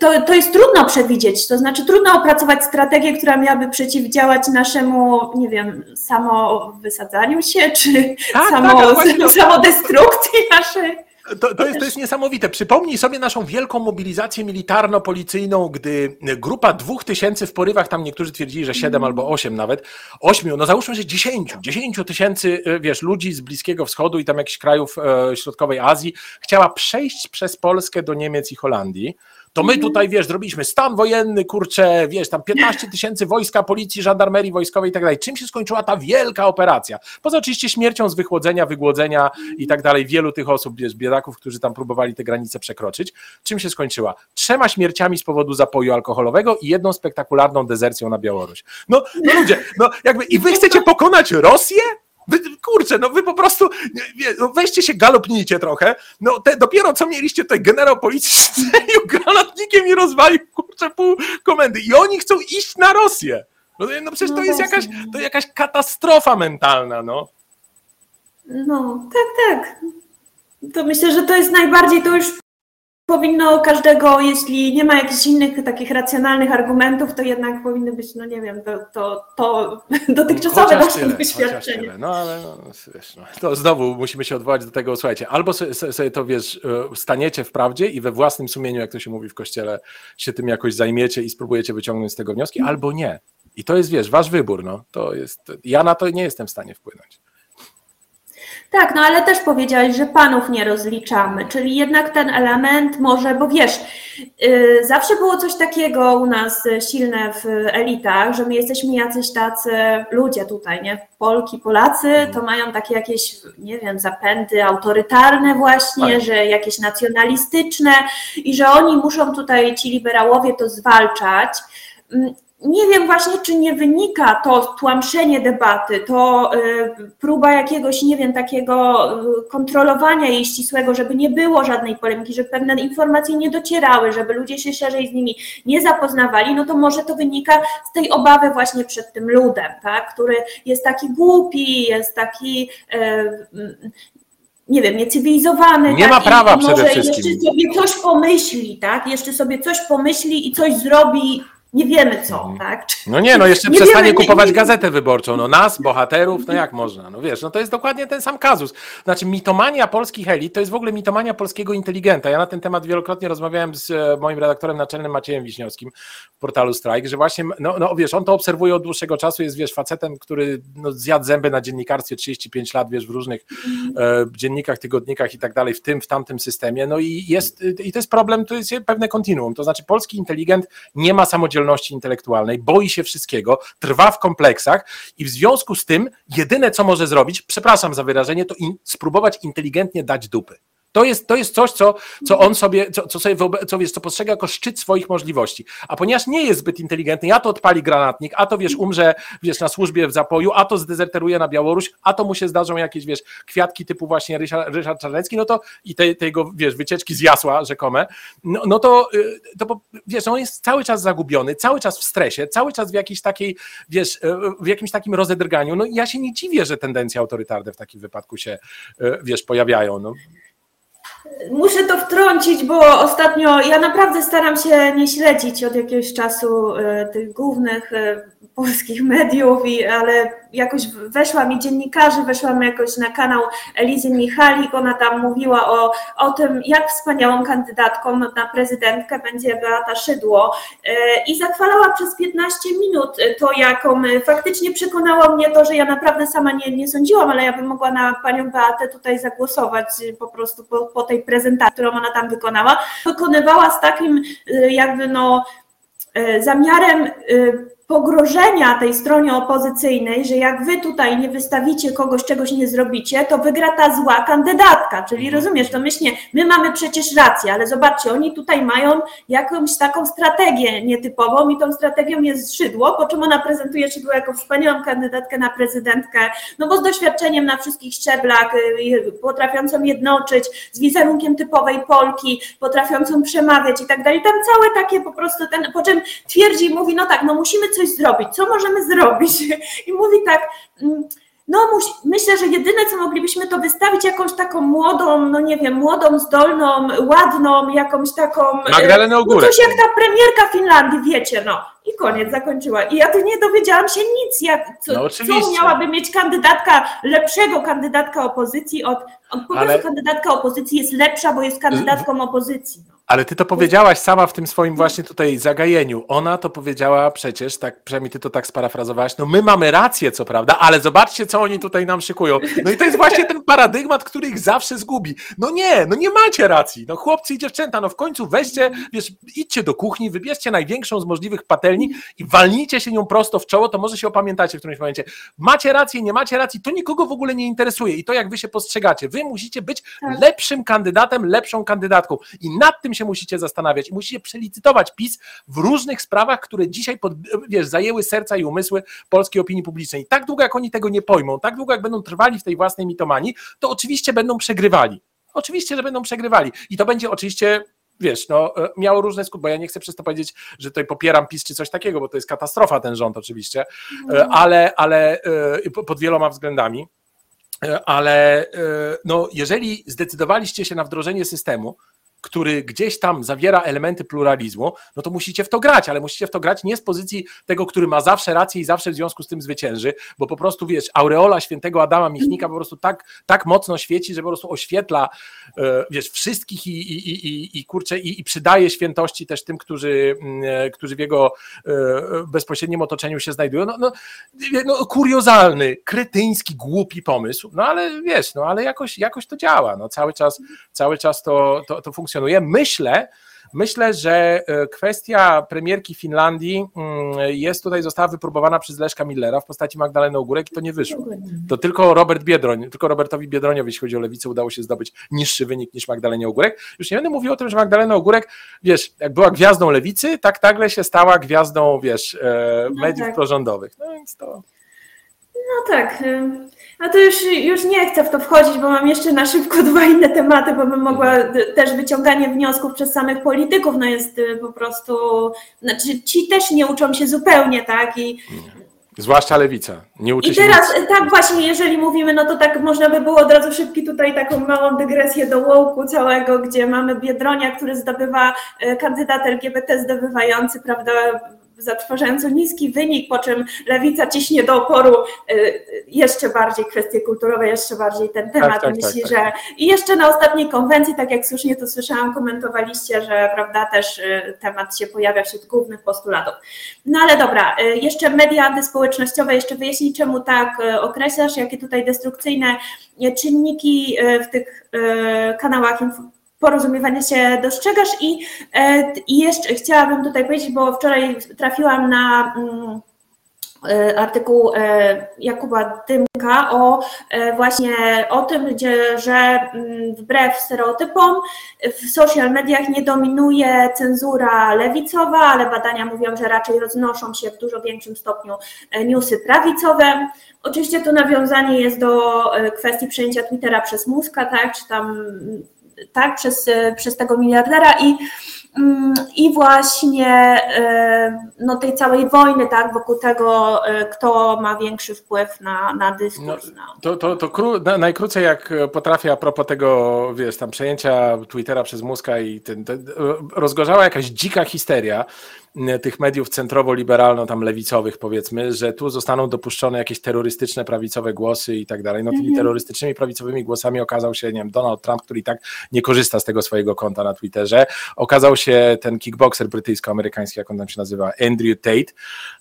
to, to jest trudno przewidzieć, to znaczy trudno opracować strategię, która miałaby przeciwdziałać naszemu, nie wiem, samowysadzaniu się, czy tak, samo, tak, samodestrukcji naszej. To, to, jest, to jest niesamowite. Przypomnij sobie naszą wielką mobilizację militarno-policyjną, gdy grupa dwóch tysięcy w porywach, tam niektórzy twierdzili, że siedem albo osiem nawet, ośmiu, no załóżmy, że dziesięciu, dziesięciu tysięcy, e, wiesz, ludzi z Bliskiego Wschodu i tam jakichś krajów e, środkowej Azji chciała przejść przez Polskę do Niemiec i Holandii to my tutaj, wiesz, zrobiliśmy stan wojenny, kurczę, wiesz, tam 15 tysięcy wojska, policji, żandarmerii wojskowej i tak dalej. Czym się skończyła ta wielka operacja? Poza oczywiście śmiercią z wychłodzenia, wygłodzenia i tak dalej, wielu tych osób, wiesz, biedaków, którzy tam próbowali te granice przekroczyć. Czym się skończyła? Trzema śmierciami z powodu zapoju alkoholowego i jedną spektakularną dezercją na Białoruś. No, no ludzie, no jakby i wy chcecie pokonać Rosję? Wy, kurczę, no wy po prostu no weźcie się galopnijcie trochę. No te, dopiero co mieliście tutaj generał policji strzelił granatnikiem i rozwalił kurczę pół komendy. I oni chcą iść na Rosję. No, no przecież to no jest jakaś, to jakaś katastrofa mentalna, no. No, tak, tak. To myślę, że to jest najbardziej, to już powinno każdego, jeśli nie ma jakichś innych takich racjonalnych argumentów, to jednak powinny być, no nie wiem, to, to, to dotychczasowe nasze doświadczenie. No ale no, wiesz, no, to znowu musimy się odwołać do tego, słuchajcie, albo sobie, sobie to wiesz, e, staniecie w prawdzie i we własnym sumieniu, jak to się mówi w kościele, się tym jakoś zajmiecie i spróbujecie wyciągnąć z tego wnioski, albo nie. I to jest, wiesz, wasz wybór, no. To jest, ja na to nie jestem w stanie wpłynąć. Tak, no ale też powiedziałeś, że panów nie rozliczamy, czyli jednak ten element może, bo wiesz, yy, zawsze było coś takiego u nas silne w elitach, że my jesteśmy jacyś tacy ludzie tutaj, nie? Polki, Polacy to mają takie jakieś, nie wiem, zapędy autorytarne właśnie, tak. że jakieś nacjonalistyczne i że oni muszą tutaj, ci liberałowie to zwalczać mm, nie wiem właśnie, czy nie wynika to tłamszenie debaty, to y, próba jakiegoś, nie wiem, takiego y, kontrolowania jej ścisłego, żeby nie było żadnej polemiki, żeby pewne informacje nie docierały, żeby ludzie się szerzej z nimi nie zapoznawali, no to może to wynika z tej obawy właśnie przed tym ludem, tak, który jest taki głupi, jest taki y, nie wiem, niecywilizowany. Nie tak? ma prawa I przede wszystkim. Jeszcze sobie coś pomyśli, tak? Jeszcze sobie coś pomyśli i coś zrobi nie wiemy co, mhm. tak? No nie, no jeszcze nie przestanie wiemy, kupować nie, nie, gazetę wyborczą. No nas, bohaterów, no jak można? No wiesz, no to jest dokładnie ten sam kazus. Znaczy mitomania polskich elit to jest w ogóle mitomania polskiego inteligenta. Ja na ten temat wielokrotnie rozmawiałem z e, moim redaktorem naczelnym Maciejem Wiśniowskim w portalu Strike, że właśnie, no, no wiesz, on to obserwuje od dłuższego czasu, jest wiesz, facetem, który no, zjadł zęby na dziennikarstwie 35 lat, wiesz, w różnych e, dziennikach, tygodnikach i tak dalej, w tym, w tamtym systemie. No i jest, i to jest problem, to jest pewne kontinuum. To znaczy polski inteligent nie ma samodzielności samodzielności intelektualnej, boi się wszystkiego, trwa w kompleksach i w związku z tym jedyne, co może zrobić, przepraszam za wyrażenie, to in, spróbować inteligentnie dać dupy. To jest, to jest coś, co, co on sobie, co, co sobie co, wiesz, co postrzega jako szczyt swoich możliwości. A ponieważ nie jest zbyt inteligentny, a to odpali granatnik, a to wiesz, umrze wiesz, na służbie w zapoju, a to zdezerteruje na Białoruś, a to mu się zdarzą jakieś wiesz, kwiatki typu właśnie Ryszard, Ryszard Czarnecki, no to i te, te jego wiesz, wycieczki z jasła rzekome, no, no to, y, to wiesz, on jest cały czas zagubiony, cały czas w stresie, cały czas w jakiejś takiej, wiesz, y, w jakimś takim rozedrganiu. No ja się nie dziwię, że tendencje autorytarne w takim wypadku się, y, wiesz, pojawiają. No. Muszę to wtrącić, bo ostatnio ja naprawdę staram się nie śledzić od jakiegoś czasu e, tych głównych e, polskich mediów, ale jakoś weszłam i dziennikarzy, weszłam jakoś na kanał Elizy Michalik, ona tam mówiła o, o tym, jak wspaniałą kandydatką na prezydentkę będzie Beata Szydło i zachwalała przez 15 minut to, jaką faktycznie przekonała mnie to, że ja naprawdę sama nie, nie sądziłam, ale ja bym mogła na panią Beatę tutaj zagłosować po prostu po, po tej prezentacji, którą ona tam wykonała. Wykonywała z takim jakby no zamiarem pogrożenia tej stronie opozycyjnej, że jak wy tutaj nie wystawicie kogoś, czegoś nie zrobicie, to wygra ta zła kandydatka. Czyli mhm. rozumiesz, to myślnie, my mamy przecież rację, ale zobaczcie, oni tutaj mają jakąś taką strategię nietypową i tą strategią jest Szydło, po czym ona prezentuje Szydło jako wspaniałą kandydatkę na prezydentkę, no bo z doświadczeniem na wszystkich szczeblach, y, potrafiącą jednoczyć, z wizerunkiem typowej Polki, potrafiącą przemawiać i tak dalej. Tam całe takie po prostu ten, po czym twierdzi i mówi, no tak, no musimy coś coś zrobić, co możemy zrobić? I mówi tak, mm, no myślę, że jedyne co moglibyśmy to wystawić jakąś taką młodą, no nie wiem, młodą, zdolną, ładną, jakąś taką... Magdalenę Ogórek. No coś jak ta premierka Finlandii, wiecie, no. I koniec, zakończyła. I ja tu nie dowiedziałam się nic, jak, co, no co miałaby mieć kandydatka, lepszego kandydatka opozycji od, od po prostu kandydatka opozycji jest lepsza, bo jest kandydatką opozycji. Ale ty to powiedziałaś sama w tym swoim właśnie tutaj zagajeniu. Ona to powiedziała przecież, tak przynajmniej ty to tak sparafrazowałaś, no my mamy rację, co prawda, ale zobaczcie, co oni tutaj nam szykują. No i to jest właśnie ten paradygmat, który ich zawsze zgubi. No nie, no nie macie racji. No chłopcy i dziewczęta, no w końcu weźcie, wiesz, idźcie do kuchni, wybierzcie największą z możliwych patelni i walnijcie się nią prosto w czoło, to może się opamiętacie w którymś momencie. Macie rację, nie macie racji, to nikogo w ogóle nie interesuje i to jak wy się postrzegacie. Wy musicie być tak. lepszym kandydatem, lepszą kandydatką i nad tym się musicie zastanawiać i musicie przelicytować PiS w różnych sprawach, które dzisiaj pod, wiesz, zajęły serca i umysły polskiej opinii publicznej. I tak długo jak oni tego nie pojmą, tak długo jak będą trwali w tej własnej mitomanii, to oczywiście będą przegrywali. Oczywiście, że będą przegrywali. I to będzie oczywiście wiesz, no, e, miało różne skutki, bo ja nie chcę przez to powiedzieć, że tutaj popieram PiS czy coś takiego, bo to jest katastrofa ten rząd oczywiście, e, ale, ale e, pod wieloma względami. Ale no, jeżeli zdecydowaliście się na wdrożenie systemu, który gdzieś tam zawiera elementy pluralizmu, no to musicie w to grać, ale musicie w to grać nie z pozycji tego, który ma zawsze rację i zawsze w związku z tym zwycięży, bo po prostu wiesz, aureola świętego Adama Michnika po prostu tak, tak mocno świeci, że po prostu oświetla e, wiesz, wszystkich i, i, i, i kurczę, i, i przydaje świętości też tym, którzy, mm, e, którzy w jego e, bezpośrednim otoczeniu się znajdują. No, no, no, kuriozalny, kretyński, głupi pomysł, no ale wiesz, no ale jakoś, jakoś to działa, no cały czas, cały czas to, to, to funkcjonuje funkcjonuje. Myślę, Myślę, że e, kwestia premierki Finlandii mm, jest tutaj, została wypróbowana przez Leszka Millera w postaci Magdaleny Ogórek i to nie wyszło. To tylko Robert Biedroń, tylko Robertowi Biedroniowi, jeśli chodzi o lewicę, udało się zdobyć niższy wynik niż Magdalenie Ogórek. Już nie będę mówił o tym, że Magdalena Ogórek, wiesz, jak była gwiazdą lewicy, tak nagle się stała gwiazdą, wiesz, e, no mediów no tak. prorządowych. No więc to... No tak. No to już, już nie chcę w to wchodzić, bo mam jeszcze na szybko dwa inne tematy, bo bym mogła też wyciąganie wniosków przez samych polityków, no jest y, po prostu, znaczy ci też nie uczą się zupełnie, tak? I, Zwłaszcza lewica. Nie uczy I teraz, nic. tak właśnie, jeżeli mówimy, no to tak można by było od razu szybki tutaj taką małą dygresję do łołku całego, gdzie mamy Biedronia, który zdobywa, y, kandydat LGBT zdobywający, prawda, zatrważająco niski wynik, po czym lewica ciśnie do oporu y, jeszcze bardziej kwestie kulturowe, jeszcze bardziej ten temat. Tak, tak, Myśli, tak, tak, że i jeszcze na ostatniej konwencji, tak jak słusznie to słyszałam, komentowaliście, że prawda, też y, temat się pojawia wśród głównych postulatów. No ale dobra, y, jeszcze media antyspołecznościowe, jeszcze wyjaśnij, czemu tak określasz, jakie tutaj destrukcyjne czynniki w tych kanałach informacyjnych porozumiewania się dostrzegasz i, e, i jeszcze chciałabym tutaj powiedzieć, bo wczoraj trafiłam na mm, e, artykuł e, Jakuba Dymka o właśnie o tym, gdzie, że mm, wbrew stereotypom w social mediach nie dominuje cenzura lewicowa, ale badania mówią, że raczej roznoszą się w dużo większym stopniu newsy prawicowe. Oczywiście to nawiązanie jest do kwestii przejęcia Twittera przez Muska, tak, czy tam tak, przez, przez tego miliardera i, mm, i właśnie e, no, tej całej wojny tak, wokół tego, e, kto ma większy wpływ na, na dyskurs. No, to to, to kró, najkrócej jak potrafię a propos tego, wiesz, tam przejęcia Twittera przez Muska i ten, ten, rozgorzała jakaś dzika histeria, tych mediów centrowo-liberalno, tam lewicowych powiedzmy, że tu zostaną dopuszczone jakieś terrorystyczne, prawicowe głosy i tak dalej. No tymi mhm. terrorystycznymi, prawicowymi głosami okazał się, nie wiem, Donald Trump, który i tak nie korzysta z tego swojego konta na Twitterze. Okazał się ten kickboxer brytyjsko-amerykański, jak on tam się nazywa, Andrew Tate,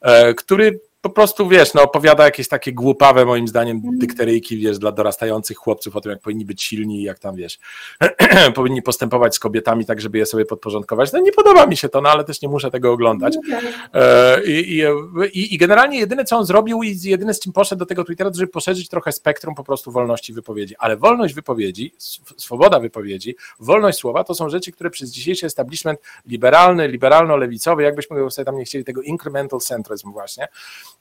e, który po prostu, wiesz, no opowiada jakieś takie głupawe, moim zdaniem, mhm. dykteryjki, wiesz, dla dorastających chłopców o tym, jak powinni być silni i jak tam, wiesz, powinni postępować z kobietami tak, żeby je sobie podporządkować. No nie podoba mi się to, no ale też nie muszę tego oglądać. No tak. e, I, i, i generalnie jedyne, co on zrobił i jedyne, z czym poszedł do tego Twittera, to żeby poszerzyć trochę spektrum po prostu wolności wypowiedzi. Ale wolność wypowiedzi, swoboda wypowiedzi, wolność słowa to są rzeczy, które przez dzisiejszy establishment liberalny, liberalno-lewicowy, jakbyśmy sobie tam nie chcieli tego incremental centrism właśnie,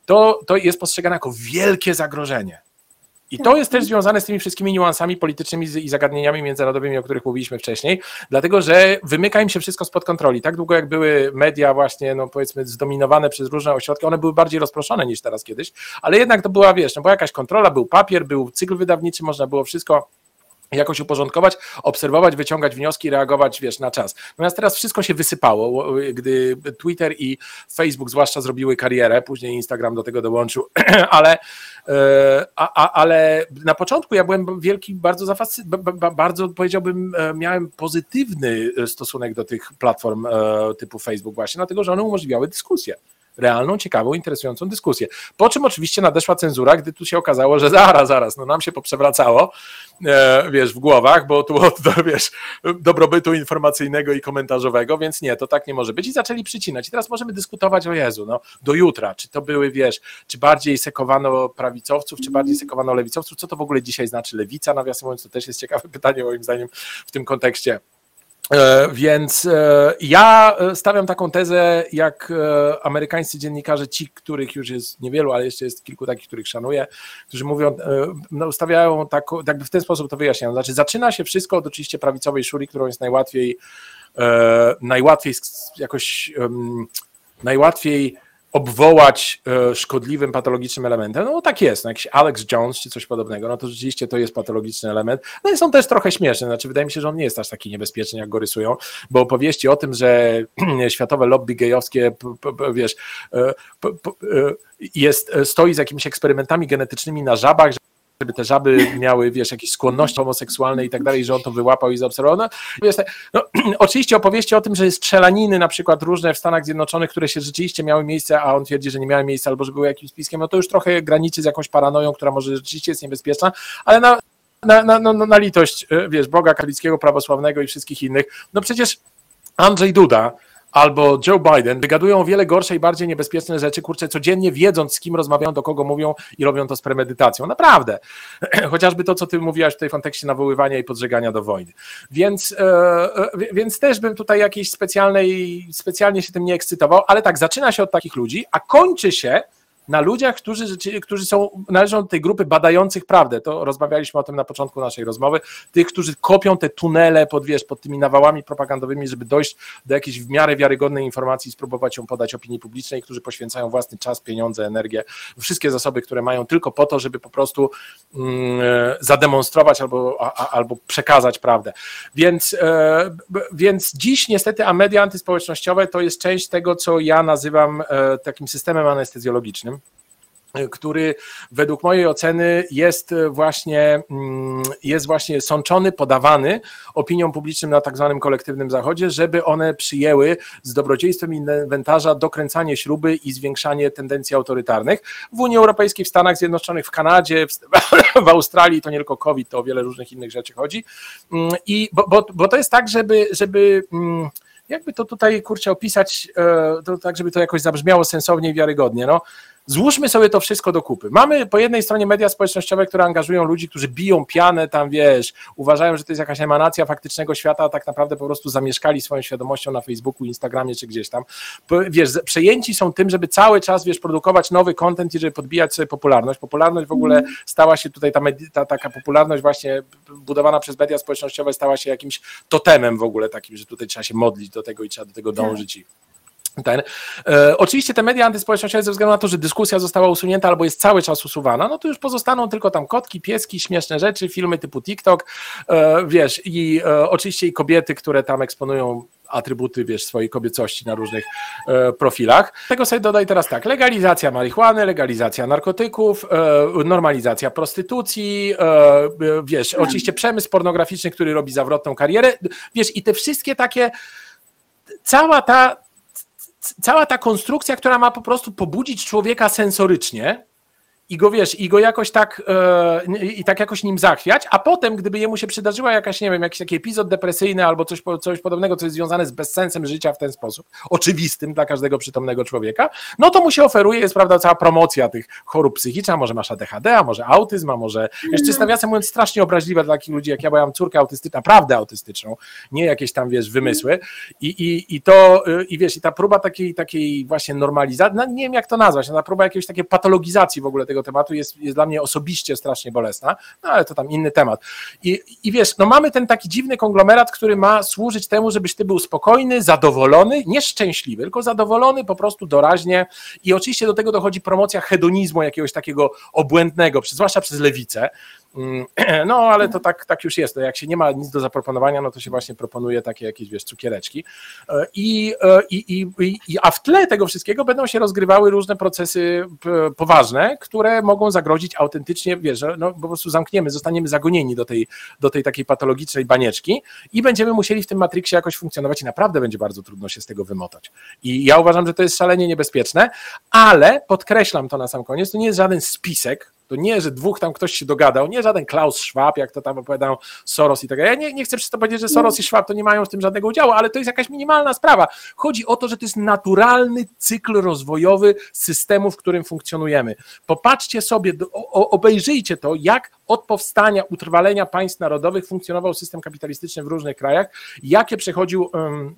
to, to jest postrzegane jako wielkie zagrożenie. I to jest też związane z tymi wszystkimi niuansami politycznymi i zagadnieniami międzynarodowymi, o których mówiliśmy wcześniej, dlatego że wymyka im się wszystko spod kontroli. Tak długo jak były media właśnie, no powiedzmy, zdominowane przez różne ośrodki, one były bardziej rozproszone niż teraz kiedyś, ale jednak to była, wiesz, no była jakaś kontrola, był papier, był cykl wydawniczy, można było wszystko jakoś uporządkować, obserwować, wyciągać wnioski, reagować, wiesz, na czas. Natomiast teraz wszystko się wysypało, gdy Twitter i Facebook zwłaszcza zrobiły karierę, później Instagram do tego dołączył, ale, e, a, a, ale na początku ja byłem wielki, bardzo zafascynowany, bardzo powiedziałbym, e, miałem pozytywny stosunek do tych platform e, typu Facebook właśnie, dlatego, że one umożliwiały dyskusję realną, ciekawą, interesującą dyskusję. Po czym oczywiście nadeszła cenzura, gdy tu się okazało, że zaraz, zaraz, no nam się poprzewracało, e, wiesz, w głowach, bo tu od, wiesz, dobrobytu informacyjnego i komentarzowego, więc nie, to tak nie może być i zaczęli przycinać. I teraz możemy dyskutować o Jezu, no, do jutra, czy to były, wiesz, czy bardziej sekowano prawicowców, czy bardziej sekowano lewicowców, co to w ogóle dzisiaj znaczy lewica, nawiasem mówiąc, to też jest ciekawe pytanie moim zdaniem w tym kontekście. E, więc e, ja e, stawiam taką tezę, jak amerykańscy dziennikarze, ci, których już jest niewielu, ale jeszcze jest kilku takich, których szanuję, którzy mówią, no, stawiają tak, jakby w ten sposób to wyjaśniają. Znaczy, zaczyna się wszystko od oczywiście prawicowej szuli, którą jest najłatwiej, najłatwiej jakoś, najłatwiej obwołać e, szkodliwym, patologicznym elementem, no tak jest, no jakiś Alex Jones czy coś podobnego, no to rzeczywiście to jest patologiczny element, no i są też trochę śmieszne, znaczy wydaje mi się, że on nie jest aż taki niebezpieczny, jak go rysują, bo opowieści o tym, że światowe lobby gejowskie, wiesz, e, e, jest, stoi z jakimiś eksperymentami genetycznymi na żabach, żeby te żaby miały, wiesz, jakieś skłonności homoseksualne i tak dalej, że on to wyłapał i zaobserwował. No, no, oczywiście opowieści o tym, że strzelaniny na przykład różne w Stanach Zjednoczonych, które się rzeczywiście miały miejsce, a on twierdzi, że nie miały miejsca albo że były jakimś spiskiem, no to już trochę graniczy z jakąś paranoją, która może rzeczywiście jest niebezpieczna, ale na, na, na, na, na litość, e, wiesz, Boga katolickiego, prawosławnego i wszystkich innych, no przecież Andrzej Duda, albo Joe Biden wygadują o wiele gorsze i bardziej niebezpieczne rzeczy, kurczę, codziennie wiedząc, z kim rozmawiają, do kogo mówią i robią to z premedytacją. Naprawdę. Chociażby to, co ty mówiłaś tutaj w kontekście nawoływania i podżegania do wojny. Więc, e, e, więc też bym tutaj jakiejś specjalnej, specjalnie się tym nie ekscytował, ale tak, zaczyna się od takich ludzi, a kończy się na ludziach, którzy, którzy są, należą do tej grupy badających prawdę. To rozmawialiśmy o tym na początku naszej rozmowy. Tych, którzy kopią te tunele pod, wiesz, pod tymi nawałami propagandowymi, żeby dojść do jakiejś w miarę wiarygodnej informacji i spróbować ją podać opinii publicznej, którzy poświęcają własny czas, pieniądze, energię, wszystkie zasoby, które mają tylko po to, żeby po prostu mm, zademonstrować albo, a, albo przekazać prawdę. Więc, e, więc dziś niestety, a media antyspołecznościowe to jest część tego, co ja nazywam e, takim systemem anestezjologicznym który według mojej oceny jest właśnie, mm, jest właśnie sączony, podawany opiniom publicznym na tak zwanym kolektywnym zachodzie, żeby one przyjęły z dobrodziejstwem inwentarza dokręcanie śruby i zwiększanie tendencji autorytarnych. W Unii Europejskiej, w Stanach Zjednoczonych, w Kanadzie, w, w Australii to nie tylko COVID, to o wiele różnych innych rzeczy chodzi. Mm, I bo, bo, bo to jest tak, żeby, żeby mm, jakby to tutaj kurczę opisać, e, to tak, żeby to jakoś zabrzmiało sensownie i wiarygodnie. No, Złóżmy sobie to wszystko do kupy. Mamy po jednej stronie media społecznościowe, które angażują ludzi, którzy biją pianę, tam wiesz, uważają, że to jest jakaś emanacja faktycznego świata, a tak naprawdę po prostu zamieszkali swoją świadomością na Facebooku, Instagramie czy gdzieś tam. Wiesz, przejęci są tym, żeby cały czas, wiesz, produkować nowy content i żeby podbijać sobie popularność. Popularność w ogóle mhm. stała się tutaj, ta, ta taka popularność właśnie budowana przez media społecznościowe stała się jakimś totemem w ogóle takim, że tutaj trzeba się modlić do tego i trzeba do tego tak. dążyć. Ten. E, oczywiście te media antyspołecznościowe ze względu na to, że dyskusja została usunięta albo jest cały czas usuwana, no to już pozostaną tylko tam kotki, pieski, śmieszne rzeczy, filmy typu TikTok, e, wiesz, i e, oczywiście i kobiety, które tam eksponują atrybuty, wiesz, swojej kobiecości na różnych e, profilach. Tego sobie dodaj teraz tak, legalizacja marihuany, legalizacja narkotyków, e, normalizacja prostytucji, e, wiesz, oczywiście przemysł pornograficzny, który robi zawrotną karierę, wiesz, i te wszystkie takie, cała ta, cała ta konstrukcja, która ma po prostu pobudzić człowieka sensorycznie, i go wiesz, i go jakoś tak e, i tak jakoś nim zachwiać, a potem, gdyby jemu się przydarzyła jakaś, nie wiem, jakiś taki epizod depresyjny albo coś, coś podobnego, co jest związane z bezsensem życia w ten sposób, oczywistym dla każdego przytomnego człowieka, no to mu się oferuje, jest prawda, cała promocja tych chorób psychicznych, a może masz ADHD, a może autyzm, a może, jest nawiasem mówiąc strasznie obraźliwe dla takich ludzi jak ja, bo ja mam córkę autystyczną, naprawdę autystyczną, nie jakieś tam, wiesz, wymysły. I, i, i to, i wiesz, i ta próba takiej, takiej właśnie normalizacji, no nie wiem jak to nazwać, ta próba jakiejś takiej patologizacji w ogóle tego tego tematu jest, jest dla mnie osobiście strasznie bolesna, no ale to tam inny temat. I, I wiesz, no mamy ten taki dziwny konglomerat, który ma służyć temu, żebyś ty był spokojny, zadowolony, nieszczęśliwy, tylko zadowolony po prostu doraźnie i oczywiście do tego dochodzi promocja hedonizmu jakiegoś takiego obłędnego, zwłaszcza przez lewicę, no, ale to tak, tak już jest. No, jak się nie ma nic do zaproponowania, no to się właśnie proponuje takie jakieś, wiesz, cukiereczki. E, I, e, i, i, i, a w tle tego wszystkiego będą się rozgrywały różne procesy poważne, które mogą zagrozić autentycznie, wiesz, no po prostu zamkniemy, zostaniemy zagonieni do tej, do tej takiej patologicznej banieczki i będziemy musieli w tym Matrixie jakoś funkcjonować i naprawdę będzie bardzo trudno się z tego wymotać. I ja uważam, że to jest szalenie niebezpieczne, ale podkreślam to na sam koniec, to nie jest żaden spisek, to nie, że dwóch tam ktoś się dogadał, nie żaden Klaus Schwab, jak to tam opowiadają Soros i tak Ja nie, nie chcę przez to powiedzieć, że Soros i Schwab to nie mają w tym żadnego udziału, ale to jest jakaś minimalna sprawa. Chodzi o to, że to jest naturalny cykl rozwojowy systemu, w którym funkcjonujemy. Popatrzcie sobie, obejrzyjcie to, jak od powstania, utrwalenia państw narodowych funkcjonował system kapitalistyczny w różnych krajach, jakie przechodził um,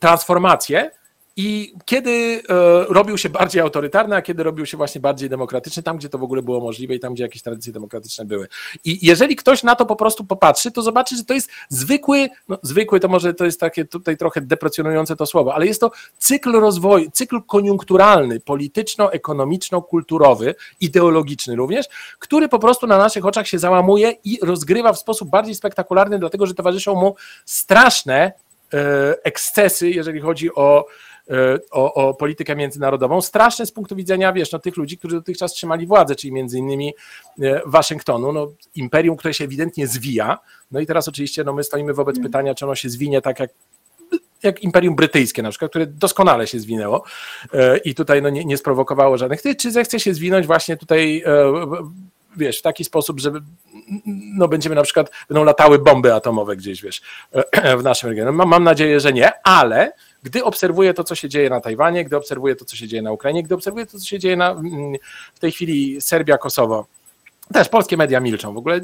transformacje i kiedy e, robił się bardziej autorytarny, a kiedy robił się właśnie bardziej demokratyczny, tam gdzie to w ogóle było możliwe i tam gdzie jakieś tradycje demokratyczne były. I jeżeli ktoś na to po prostu popatrzy, to zobaczy, że to jest zwykły, no zwykły to może to jest takie tutaj trochę deprecjonujące to słowo, ale jest to cykl rozwoju, cykl koniunkturalny, polityczno-ekonomiczno-kulturowy, ideologiczny również, który po prostu na naszych oczach się załamuje i rozgrywa w sposób bardziej spektakularny, dlatego że towarzyszą mu straszne e, ekscesy, jeżeli chodzi o o, o, politykę międzynarodową, straszne z punktu widzenia, wiesz, no, tych ludzi, którzy dotychczas trzymali władzę, czyli między innymi e, Waszyngtonu, no, imperium, które się ewidentnie zwija, no i teraz oczywiście no, my stoimy wobec mm. pytania, czy ono się zwinie tak jak jak Imperium Brytyjskie na przykład, które doskonale się zwinęło e, i tutaj no, nie, nie sprowokowało żadnych, czy zechce się zwinąć właśnie tutaj wiesz, w taki sposób, że no będziemy na przykład, będą latały bomby atomowe gdzieś, wiesz, w naszym regionie. Mam, mam nadzieję, że nie, ale gdy obserwuję to, co się dzieje na Tajwanie, gdy obserwuję to, co się dzieje na Ukrainie, gdy obserwuję to, co się dzieje na, mm, w tej chwili Serbia, Kosowo, też polskie media milczą. W ogóle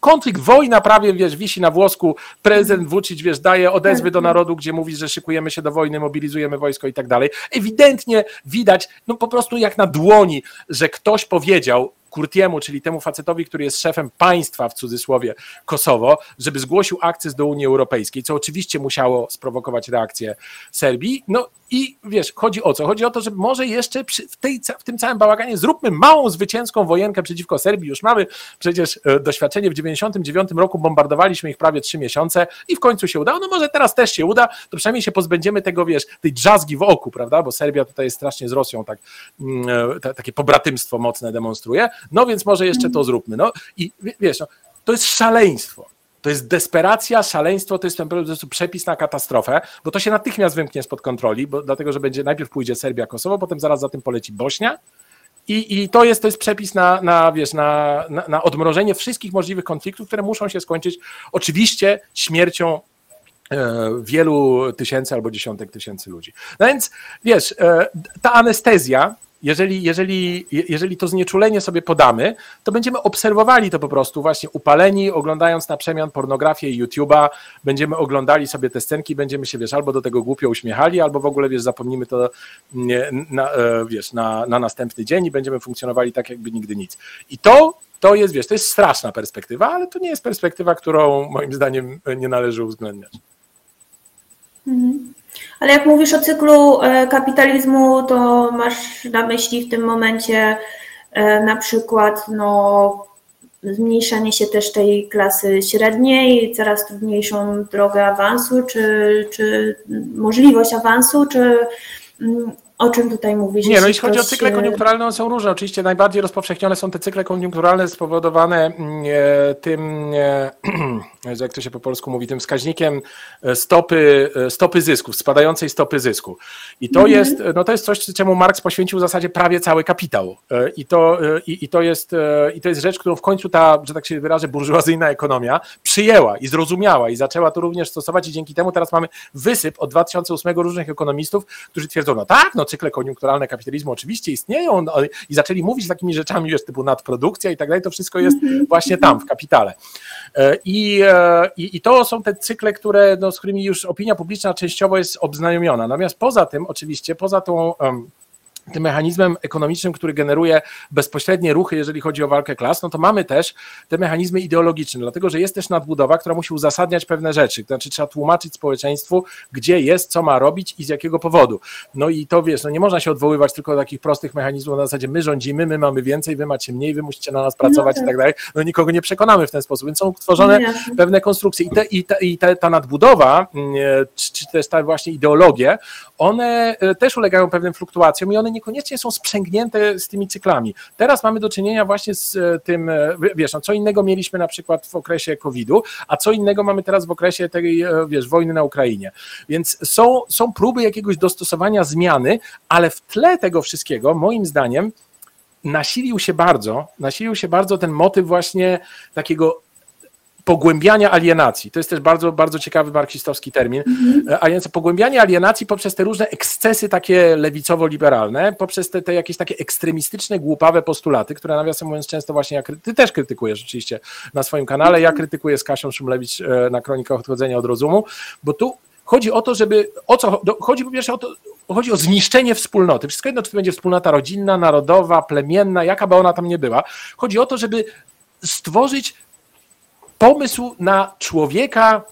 konflikt, wojna prawie, wiesz, wisi na włosku. Prezydent Vucic, wiesz, daje odezwy do narodu, gdzie mówi, że szykujemy się do wojny, mobilizujemy wojsko i tak dalej. Ewidentnie widać, no po prostu jak na dłoni, że ktoś powiedział, Kurtiemu, czyli temu facetowi, który jest szefem państwa w cudzysłowie Kosowo, żeby zgłosił akces do Unii Europejskiej, co oczywiście musiało sprowokować reakcję Serbii. No i wiesz, chodzi o co? Chodzi o to, że może jeszcze przy, w, tej, w tym całym bałaganie zróbmy małą zwycięską wojenkę przeciwko Serbii. Już mamy przecież e, doświadczenie w 99 roku, bombardowaliśmy ich prawie trzy miesiące i w końcu się udało. No może teraz też się uda, to przynajmniej się pozbędziemy tego, wiesz, tej drzazgi w oku, prawda? Bo Serbia tutaj jest strasznie z Rosją tak, mm, e, takie pobratymstwo mocne demonstruje. No więc może jeszcze to zróbmy. No i wiesz, no, to jest szaleństwo. To jest desperacja, szaleństwo, to jest ten przepis na katastrofę, bo to się natychmiast wymknie spod kontroli, bo, dlatego że będzie najpierw pójdzie Serbia, Kosowo, potem zaraz za tym poleci Bośnia. I, i to, jest, to jest przepis na, na, wiesz, na, na, na odmrożenie wszystkich możliwych konfliktów, które muszą się skończyć oczywiście śmiercią e, wielu tysięcy albo dziesiątek tysięcy ludzi. No więc wiesz, e, ta anestezja jeżeli, jeżeli, jeżeli to znieczulenie sobie podamy, to będziemy obserwowali to po prostu właśnie upaleni, oglądając na przemian pornografię i YouTube'a, będziemy oglądali sobie te scenki, będziemy się, wiesz, albo do tego głupio uśmiechali, albo w ogóle, wiesz, zapomnimy to na, e, wiesz, na, na następny dzień i będziemy funkcjonowali tak, jakby nigdy nic. I to, to jest, wiesz, to jest straszna perspektywa, ale to nie jest perspektywa, którą moim zdaniem nie należy uwzględniać. Mhm. Ale jak mówisz o cyklu e, kapitalizmu, to masz na myśli w tym momencie e, na przykład no, zmniejszanie się też tej klasy średniej, coraz trudniejszą drogę awansu, czy, czy możliwość awansu, czy mm, o czym tutaj mówisz? Nie, no jeśli chodzi o cykle koniunkturalne, one są różne. Oczywiście najbardziej rozpowszechnione są te cykle koniunkturalne spowodowane mm, e, tym, e, jak to się po polsku mówi, tym wskaźnikiem e, stopy, stopy zysków, spadającej stopy zysku. I to mhm. jest, no to jest coś, czemu Marx poświęcił w zasadzie prawie cały kapitał. I to, i, i, to jest, I to jest rzecz, którą w końcu ta, że tak się wyrażę, burżuazyjna ekonomia przyjęła i zrozumiała i zaczęła to również stosować i dzięki temu teraz mamy wysyp od 2008 różnych ekonomistów, którzy twierdzą, no tak, no cykle koniunkturalne kapitalizmu oczywiście istnieją no, i zaczęli mówić takimi rzeczami, wiesz, typu nadprodukcja i tak dalej, to wszystko jest mhm. właśnie tam, w kapitale. E, I, e, i, i to są te cykle, które, no, z którymi już opinia publiczna częściowo jest obznajomiona. Natomiast poza tym, oczywiście, poza tą um, tym mechanizmem ekonomicznym, który generuje bezpośrednie ruchy, jeżeli chodzi o walkę klas, no to mamy też te mechanizmy ideologiczne, dlatego że jest też nadbudowa, która musi uzasadniać pewne rzeczy. To znaczy trzeba tłumaczyć społeczeństwu, gdzie jest, co ma robić i z jakiego powodu. No i to wiesz, no nie można się odwoływać tylko do takich prostych mechanizmów na zasadzie my rządzimy, my mamy więcej, wy macie mniej, wy musicie na nas pracować no tak. i tak dalej. No nikogo nie przekonamy w ten sposób, więc są tworzone no pewne konstrukcje i, te, i, te, i te, ta nadbudowa, mm, czy, czy też ta właśnie ideologie, one e, też ulegają pewnym fluktuacjom i one niekoniecznie są sprzęgnięte z tymi cyklami. Teraz mamy do czynienia właśnie z e, tym, e, wiesz, no, co innego mieliśmy na przykład w okresie COVID-u, a co innego mamy teraz w okresie tej, wiesz, wojny na Ukrainie. Więc są, są próby jakiegoś dostosowania zmiany, ale w tle tego wszystkiego, moim zdaniem, nasilił się bardzo, nasilił się bardzo ten motyw właśnie takiego pogłębiania alienacji. To jest też bardzo, bardzo ciekawy marksistowski termin. Mhm. A więc pogłębianie alienacji poprzez te różne ekscesy takie lewicowo-liberalne, poprzez te, te jakieś takie ekstremistyczne, głupawe postulaty, które nawiasem mówiąc często właśnie, jak, ty też krytykujesz oczywiście na swoim kanale, ja krytykuję z Kasią Szumlewicz e, na Kronikach Odchodzenia od Rozumu, bo tu chodzi o to, żeby, o co, chodzi po pierwsze o to, chodzi o zniszczenie wspólnoty. Wszystko jedno, czy to będzie wspólnota rodzinna, narodowa, plemienna, jaka by ona tam nie była. Chodzi o to, żeby stworzyć pomysł na człowieka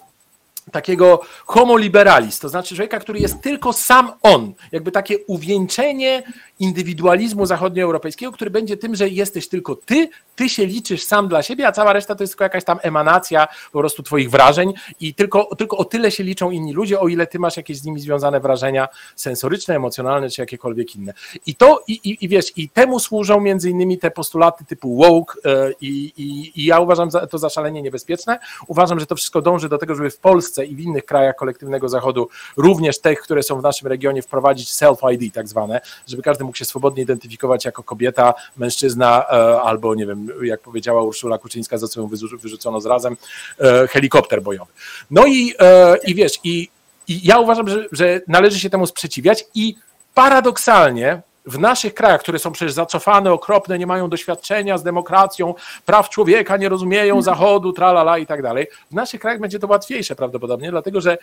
takiego homo liberalis, to znaczy człowieka, który jest tylko sam on, jakby takie uwieńczenie indywidualizmu zachodnioeuropejskiego, który będzie tym, że jesteś tylko ty, ty się liczysz sam dla siebie, a cała reszta to jest tylko jakaś tam emanacja po prostu twoich wrażeń i tylko, tylko o tyle się liczą inni ludzie, o ile ty masz jakieś z nimi związane wrażenia sensoryczne, emocjonalne czy jakiekolwiek inne. I to, i, i, i wiesz, i temu służą między innymi te postulaty typu woke yy, i, i ja uważam to za szalenie niebezpieczne. Uważam, że to wszystko dąży do tego, żeby w Polsce i w innych krajach kolektywnego zachodu, również tych, które są w naszym regionie, wprowadzić self-ID tak zwane, żeby każdy mógł się swobodnie identyfikować jako kobieta, mężczyzna e, albo, nie wiem, jak powiedziała Urszula Kuczyńska, za co ją wyrzucono z razem, e, helikopter bojowy. No i, e, i wiesz, i, i ja uważam, że, że należy się temu sprzeciwiać i paradoksalnie w naszych krajach, które są przecież zacofane, okropne, nie mają doświadczenia z demokracją, praw człowieka, nie rozumieją Zachodu, tralala i tak dalej, w naszych krajach będzie to łatwiejsze prawdopodobnie, dlatego że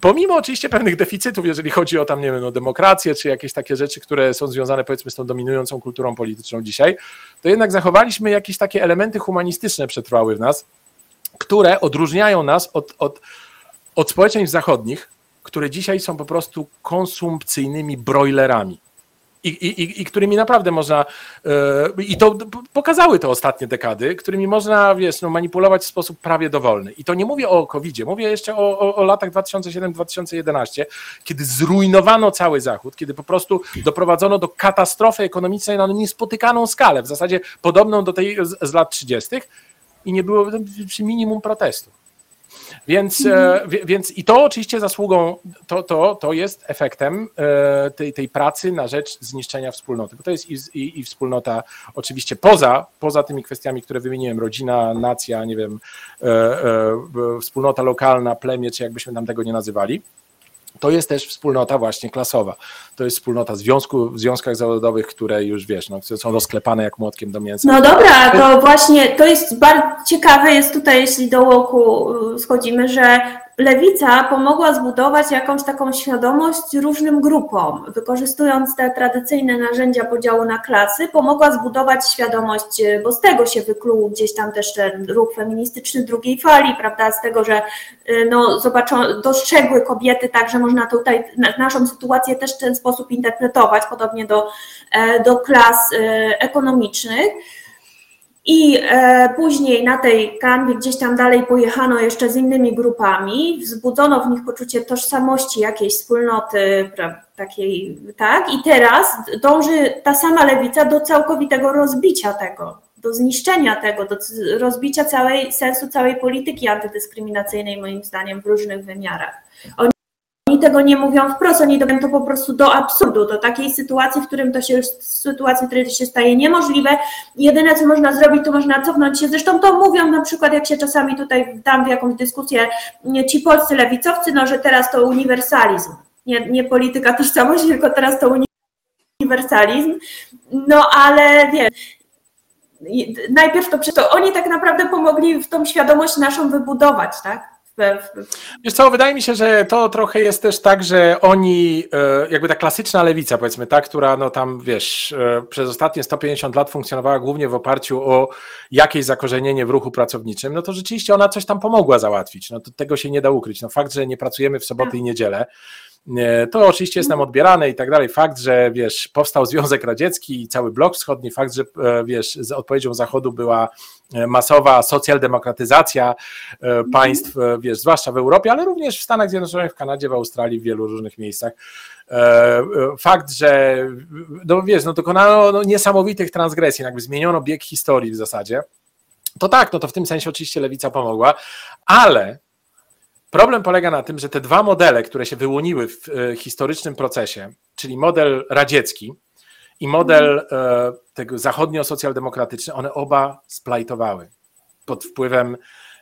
pomimo oczywiście pewnych deficytów, jeżeli chodzi o tam, nie wiem, no, demokrację, czy jakieś takie rzeczy, które są związane powiedzmy z tą dominującą kulturą polityczną dzisiaj, to jednak zachowaliśmy jakieś takie elementy humanistyczne przetrwały w nas, które odróżniają nas od, od, od społeczeństw zachodnich, które dzisiaj są po prostu konsumpcyjnymi broilerami i, i, i którymi naprawdę można, yy, i to pokazały te ostatnie dekady, którymi można, wiesz, no, manipulować w sposób prawie dowolny. I to nie mówię o COVID-zie, mówię jeszcze o, o, o latach 2007-2011, kiedy zrujnowano cały Zachód, kiedy po prostu doprowadzono do katastrofy ekonomicznej na niespotykaną skalę, w zasadzie podobną do tej z, z lat 30. i nie było minimum protestu. Więc, e, więc i to oczywiście zasługą, to, to, to jest efektem e, tej, tej pracy na rzecz zniszczenia wspólnoty. Bo to jest i, i, i wspólnota oczywiście poza, poza tymi kwestiami, które wymieniłem, rodzina, nacja, nie wiem, e, wspólnota lokalna, plemię, czy jakbyśmy tam tego nie nazywali to jest też wspólnota właśnie klasowa. To jest wspólnota związku, w związkach zawodowych, które już wiesz, no, są rozklepane jak młotkiem do mięsa. No dobra, to właśnie to jest bardzo ciekawe jest tutaj, jeśli do łoku y, schodzimy, że lewica pomogła zbudować jakąś taką świadomość różnym grupom. Wykorzystując te tradycyjne narzędzia podziału na klasy, pomogła zbudować świadomość, bo z tego się wykluł gdzieś tam też ten ruch feministyczny drugiej fali, prawda, z tego, że y, no, zobaczą, dostrzegły kobiety tak, że można tutaj naszą sytuację też w ten sposób interpretować, podobnie do, e, do klas e, ekonomicznych. I e, później na tej kanwie gdzieś tam dalej pojechano jeszcze z innymi grupami, wzbudzono w nich poczucie tożsamości jakiejś wspólnoty, takiej, tak? I teraz dąży ta sama lewica do całkowitego rozbicia tego, do zniszczenia tego, do rozbicia całej sensu całej polityki antydyskryminacyjnej, moim zdaniem, w różnych wymiarach. Oni tego nie mówią wprost, oni dobią to po prostu do absurdu, do takiej sytuacji, w którym to się, sytuacji, w której to się staje niemożliwe. Jedyne, co można zrobić, to można cofnąć się. Zresztą to mówią na przykład, jak się czasami tutaj dam w jakąś dyskusję, ci polscy lewicowcy, no, że teraz to uniwersalizm. Nie, nie polityka tożsamości, tylko teraz to uniwersalizm. No ale wiem, najpierw to, to oni tak naprawdę pomogli w tą świadomość naszą wybudować, tak? Wiesz co, wydaje mi się, że to trochę jest też tak, że oni, e, jakby ta klasyczna lewica, powiedzmy, ta, która no tam, wiesz, e, przez ostatnie 150 lat funkcjonowała głównie w oparciu o jakieś zakorzenienie w ruchu pracowniczym, no to rzeczywiście ona coś tam pomogła załatwić. No to tego się nie da ukryć. No fakt, że nie pracujemy w soboty i niedzielę, to oczywiście jest nam odbierane i tak dalej. Fakt, że wiesz, powstał Związek Radziecki i cały blok wschodni, fakt, że e, wiesz, z odpowiedzią Zachodu była e, masowa socjaldemokratyzacja e, państw, wiesz, zwłaszcza w Europie, ale również w Stanach Zjednoczonych, w Kanadzie, w Australii, w wielu różnych miejscach. Fakt, że no wiesz, no dokonano no, niesamowitych transgresji, jakby zmieniono bieg historii w zasadzie. To tak, no to w tym sensie oczywiście lewica pomogła, ale Problem polega na tym, że te dwa modele, które się wyłoniły w e, historycznym procesie, czyli model radziecki i model e, tego zachodnio-socjaldemokratyczny, one oba splajtowały pod wpływem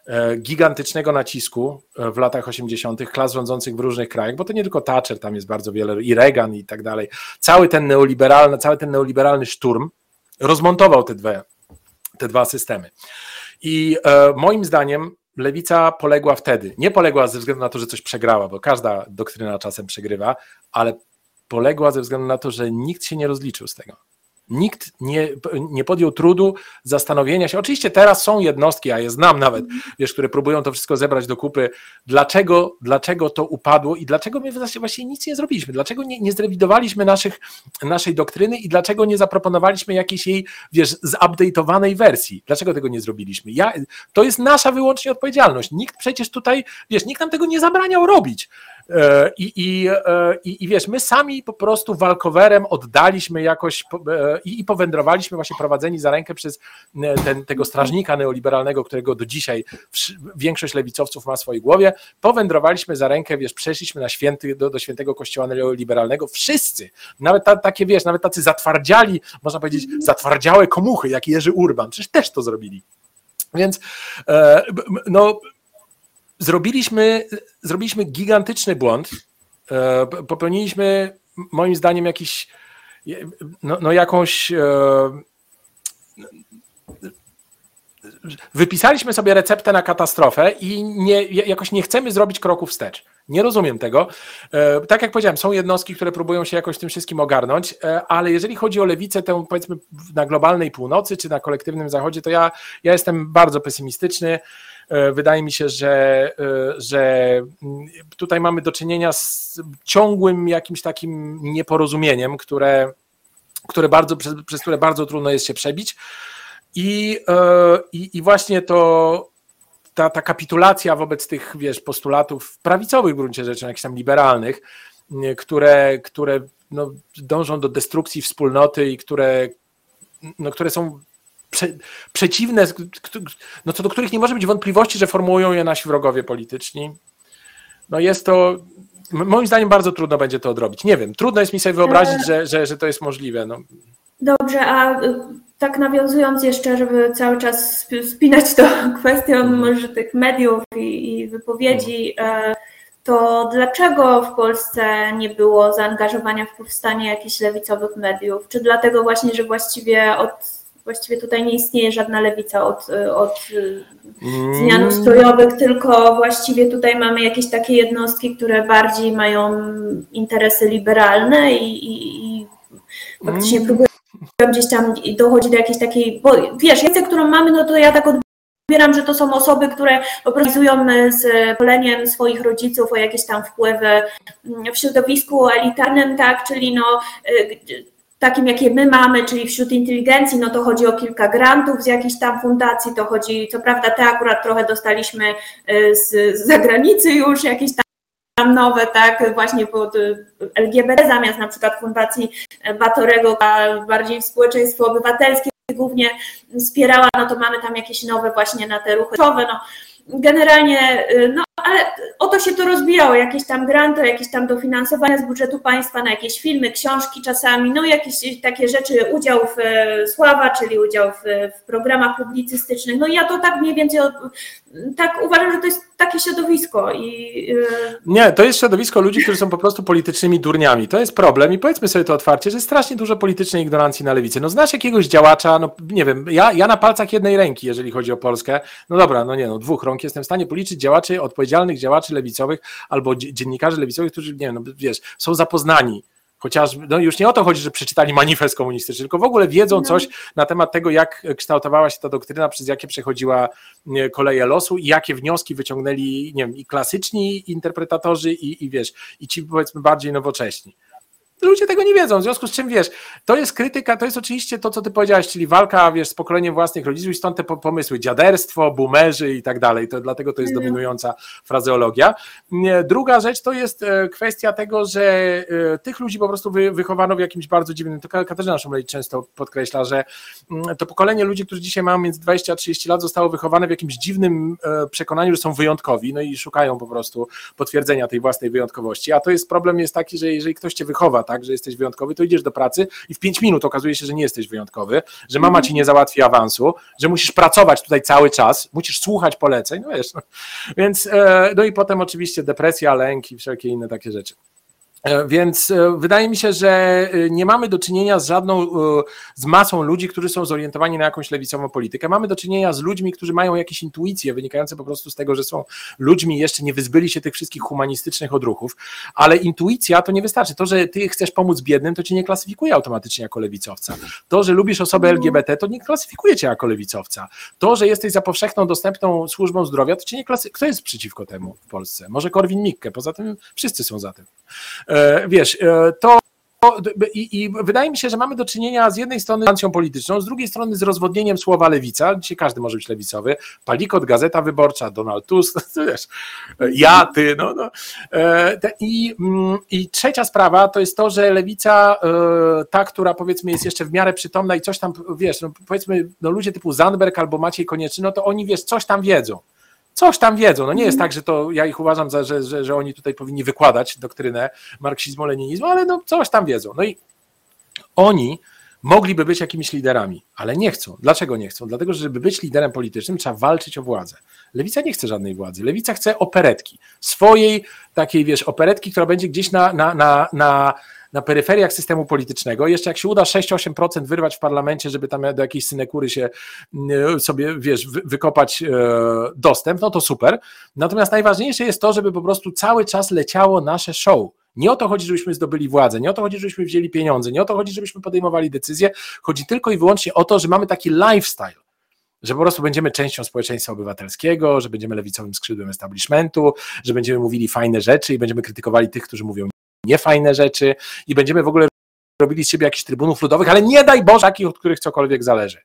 e, gigantycznego nacisku w latach 80. klas rządzących w różnych krajach, bo to nie tylko Thatcher, tam jest bardzo wiele, i Reagan i tak dalej. Cały ten neoliberalny, cały ten neoliberalny szturm rozmontował te, te dwa systemy. I moim zdaniem lewica poległa wtedy. Nie poległa ze względu na to, że coś przegrała, bo każda doktryna czasem przegrywa, ale poległa ze względu na to, że nikt się nie rozliczył z tego. Nikt nie, nie podjął trudu zastanowienia się. Oczywiście teraz są jednostki, a je znam nawet, wiesz, które próbują to wszystko zebrać do kupy. Dlaczego, dlaczego to upadło i dlaczego my właśnie nic nie zrobiliśmy? Dlaczego nie, nie zrewidowaliśmy naszych, naszej doktryny i dlaczego nie zaproponowaliśmy jakiejś jej, wiesz, zupdate'owanej wersji? Dlaczego tego nie zrobiliśmy? Ja, to jest nasza wyłącznie odpowiedzialność. Nikt przecież tutaj, wiesz, nikt nam tego nie zabraniał robić. E, I, i, e, i, i wiesz, my sami po prostu walkowerem oddaliśmy jakoś e, i, i powędrowaliśmy właśnie prowadzeni za rękę przez ten, tego strażnika neoliberalnego, którego do dzisiaj większość lewicowców ma w swojej głowie, powędrowaliśmy za rękę, wiesz, przeszliśmy na święty, do, do świętego kościoła neoliberalnego, wszyscy, nawet ta, takie, wiesz, nawet tacy zatwardziali, można powiedzieć, zatwardziałe komuchy, jak Jerzy Urban, przecież też to zrobili. Więc no, zrobiliśmy, zrobiliśmy gigantyczny błąd. E, popełniliśmy moim zdaniem jakiś, no, no jakąś. E, wypisaliśmy sobie receptę na katastrofę i nie, jakoś nie chcemy zrobić kroku wstecz. Nie rozumiem tego. E, tak jak powiedziałem, są jednostki, które próbują się jakoś tym wszystkim ogarnąć, ale jeżeli chodzi o lewicę, tę powiedzmy na globalnej północy czy na kolektywnym zachodzie, to ja, ja jestem bardzo pesymistyczny. E, wydaje mi się, że, e, że tutaj mamy do czynienia z ciągłym jakimś takim nieporozumieniem, które, które bardzo, przez, przez które bardzo trudno jest się przebić. I, e, i, i właśnie to ta, ta kapitulacja wobec tych, wiesz, postulatów prawicowych w gruncie rzeczy, jakichś tam liberalnych, które, które no, dążą do destrukcji wspólnoty i które, no, które są prze, przeciwne, no co do których nie może być wątpliwości, że formułują je nasi wrogowie polityczni. No jest to, moim zdaniem bardzo trudno będzie to odrobić. Nie wiem, trudno jest mi sobie wyobrazić, że, że, że to jest możliwe. No. Dobrze, a y, tak nawiązując jeszcze, żeby cały czas spinać to kwestią mhm. może tych mediów i, i wypowiedzi, mhm. e, to dlaczego w Polsce nie było zaangażowania w powstanie jakichś lewicowych mediów? Czy dlatego właśnie, że właściwie od właściwie tutaj nie istnieje żadna lewica od, od zmian mm. ustrojowych, tylko właściwie tutaj mamy jakieś takie jednostki, które bardziej mają interesy liberalne i, i, i faktycznie mm. próbują gdzieś tam dochodzi do jakiejś takiej, bo wiesz, wiedzę, którą mamy, no to ja tak odbieram, że to są osoby, które opracują z poleniem swoich rodziców o jakieś tam wpływy w środowisku elitarnym, tak, czyli no takim, jakie my mamy, czyli wśród inteligencji, no to chodzi o kilka grantów z jakiejś tam fundacji, to chodzi, co prawda te akurat trochę dostaliśmy z, z zagranicy już, jakieś tam nowe, tak, właśnie pod LGBT, zamiast na przykład Fundacji Batorego, bardziej społeczeństwo obywatelskie głównie wspierała, no to mamy tam jakieś nowe właśnie na te ruchy, no generalnie, no ale o to się to rozbijało, jakieś tam granty, jakieś tam dofinansowania z budżetu państwa na jakieś filmy, książki czasami, no jakieś takie rzeczy, udział w e, Sława, czyli udział w, w programach publicystycznych. No ja to tak mniej więcej, tak uważam, że to jest takie środowisko. I, e, Nie, to jest środowisko ludzi, którzy są po prostu politycznymi durniami. To jest problem i powiedzmy sobie to otwarcie, że jest strasznie dużo politycznej ignorancji na lewicy. No znasz jakiegoś działacza, no nie wiem, ja, ja na palcach jednej ręki, jeżeli chodzi o Polskę, no dobra, no nie no, dwóch rąk jestem w stanie policzyć działaczy odpowiedzialnych działaczy lewicowych albo dziennikarzy lewicowych, którzy, nie wiem, no, wiesz, są zapoznani chociażby, no już nie o to chodzi, że przeczytali manifest komunistyczny, tylko w ogóle wiedzą no. coś na temat tego, jak kształtowała się ta doktryna, przez jakie przechodziła koleje losu i jakie wnioski wyciągnęli, nie wiem, i klasyczni interpretatorzy i, i wiesz, i ci powiedzmy bardziej nowocześni ludzie tego nie wiedzą, w związku z czym wiesz, to jest krytyka, to jest oczywiście to, co ty powiedziałeś, czyli walka, wiesz, z pokoleniem własnych rodziców i stąd te pomysły, dziaderstwo, boomerzy i tak dalej, to, dlatego to jest mhm. dominująca frazeologia. Druga rzecz to jest e, kwestia tego, że e, tych ludzi po prostu wychowano w jakimś bardzo dziwnym, to Katarzyna Szumlej często podkreśla, że mm, to pokolenie ludzi, którzy dzisiaj mają między 20 a 30 lat zostało wychowane w jakimś dziwnym e, przekonaniu, że są wyjątkowi, no i szukają po prostu potwierdzenia tej własnej wyjątkowości, a to jest problem jest taki, że jeżeli ktoś cię wychowa tak, że jesteś wyjątkowy, to idziesz do pracy i w 5 minut okazuje się, że nie jesteś wyjątkowy, że mama ci nie załatwi awansu, że musisz pracować tutaj cały czas, musisz słuchać poleceń, no wiesz. No. Więc, e, no i potem oczywiście depresja, lęk i wszelkie inne takie rzeczy. E, więc e, wydaje mi się, że e, nie mamy do czynienia z żadną, z masą ludzi, którzy są zorientowani na jakąś lewicową politykę. Mamy do czynienia z ludźmi, którzy mają jakieś intuicje wynikające po prostu z tego, że są ludźmi, jeszcze nie wyzbyli się tych wszystkich humanistycznych odruchów, ale intuicja to nie wystarczy. To, że ty chcesz pomóc biednym, to cię nie klasyfikuje automatycznie jako lewicowca. To, że lubisz osobę LGBT, to nie klasyfikuje cię jako lewicowca. To, że jesteś za powszechną, dostępną służbą zdrowia, to cię nie klasyfikuje. Kto jest przeciwko temu w Polsce? Może Korwin-Mikke, poza tym wszyscy są za tym. E, wiesz, e, to i, I, wydaje mi się, że mamy do czynienia z jednej strony z sankcją polityczną, z drugiej strony z rozwodnieniem słowa lewica. Dzisiaj każdy może być lewicowy. Palikot, Gazeta Wyborcza, Donald Tusk, wiesz, ja, ty, no. no. E, I, mm, I trzecia sprawa to jest to, że lewica, ta, która powiedzmy jest jeszcze w miarę przytomna i coś tam, wiesz, no powiedzmy, no ludzie typu Zandberg albo Maciej Konieczny, no to oni, wiesz, coś tam wiedzą coś tam wiedzą. No nie jest mhm. tak, że to ja ich uważam, za, że, że, że oni tutaj powinni wykładać doktrynę marksizmu-leninizmu, ale no coś tam wiedzą. No i oni mogliby być jakimiś liderami, ale nie chcą. Dlaczego nie chcą? Dlatego, że żeby być liderem politycznym, trzeba walczyć o władzę. Lewica nie chce żadnej władzy. Lewica chce operetki. Swojej takiej, wiesz, operetki, która będzie gdzieś na, na, na, na na peryferiach systemu politycznego. Jeszcze jak się uda 6-8% wyrwać w parlamencie, żeby tam do jakiejś synekury się mm, sobie, wiesz, wykopać e, dostęp, no to super. Natomiast najważniejsze jest to, żeby po prostu cały czas leciało nasze show. Nie o to chodzi, żebyśmy zdobyli władzę, nie o to chodzi, żebyśmy wzięli pieniądze, nie o to chodzi, żebyśmy podejmowali decyzje. Chodzi tylko i wyłącznie o to, że mamy taki lifestyle że po prostu będziemy częścią społeczeństwa obywatelskiego, że będziemy lewicowym skrzydłem establishmentu, że będziemy mówili fajne rzeczy i będziemy krytykowali tych, którzy mówią niefajne rzeczy i będziemy w ogóle robili z siebie jakichś trybunów ludowych, ale nie daj Boże takich, od których cokolwiek zależy.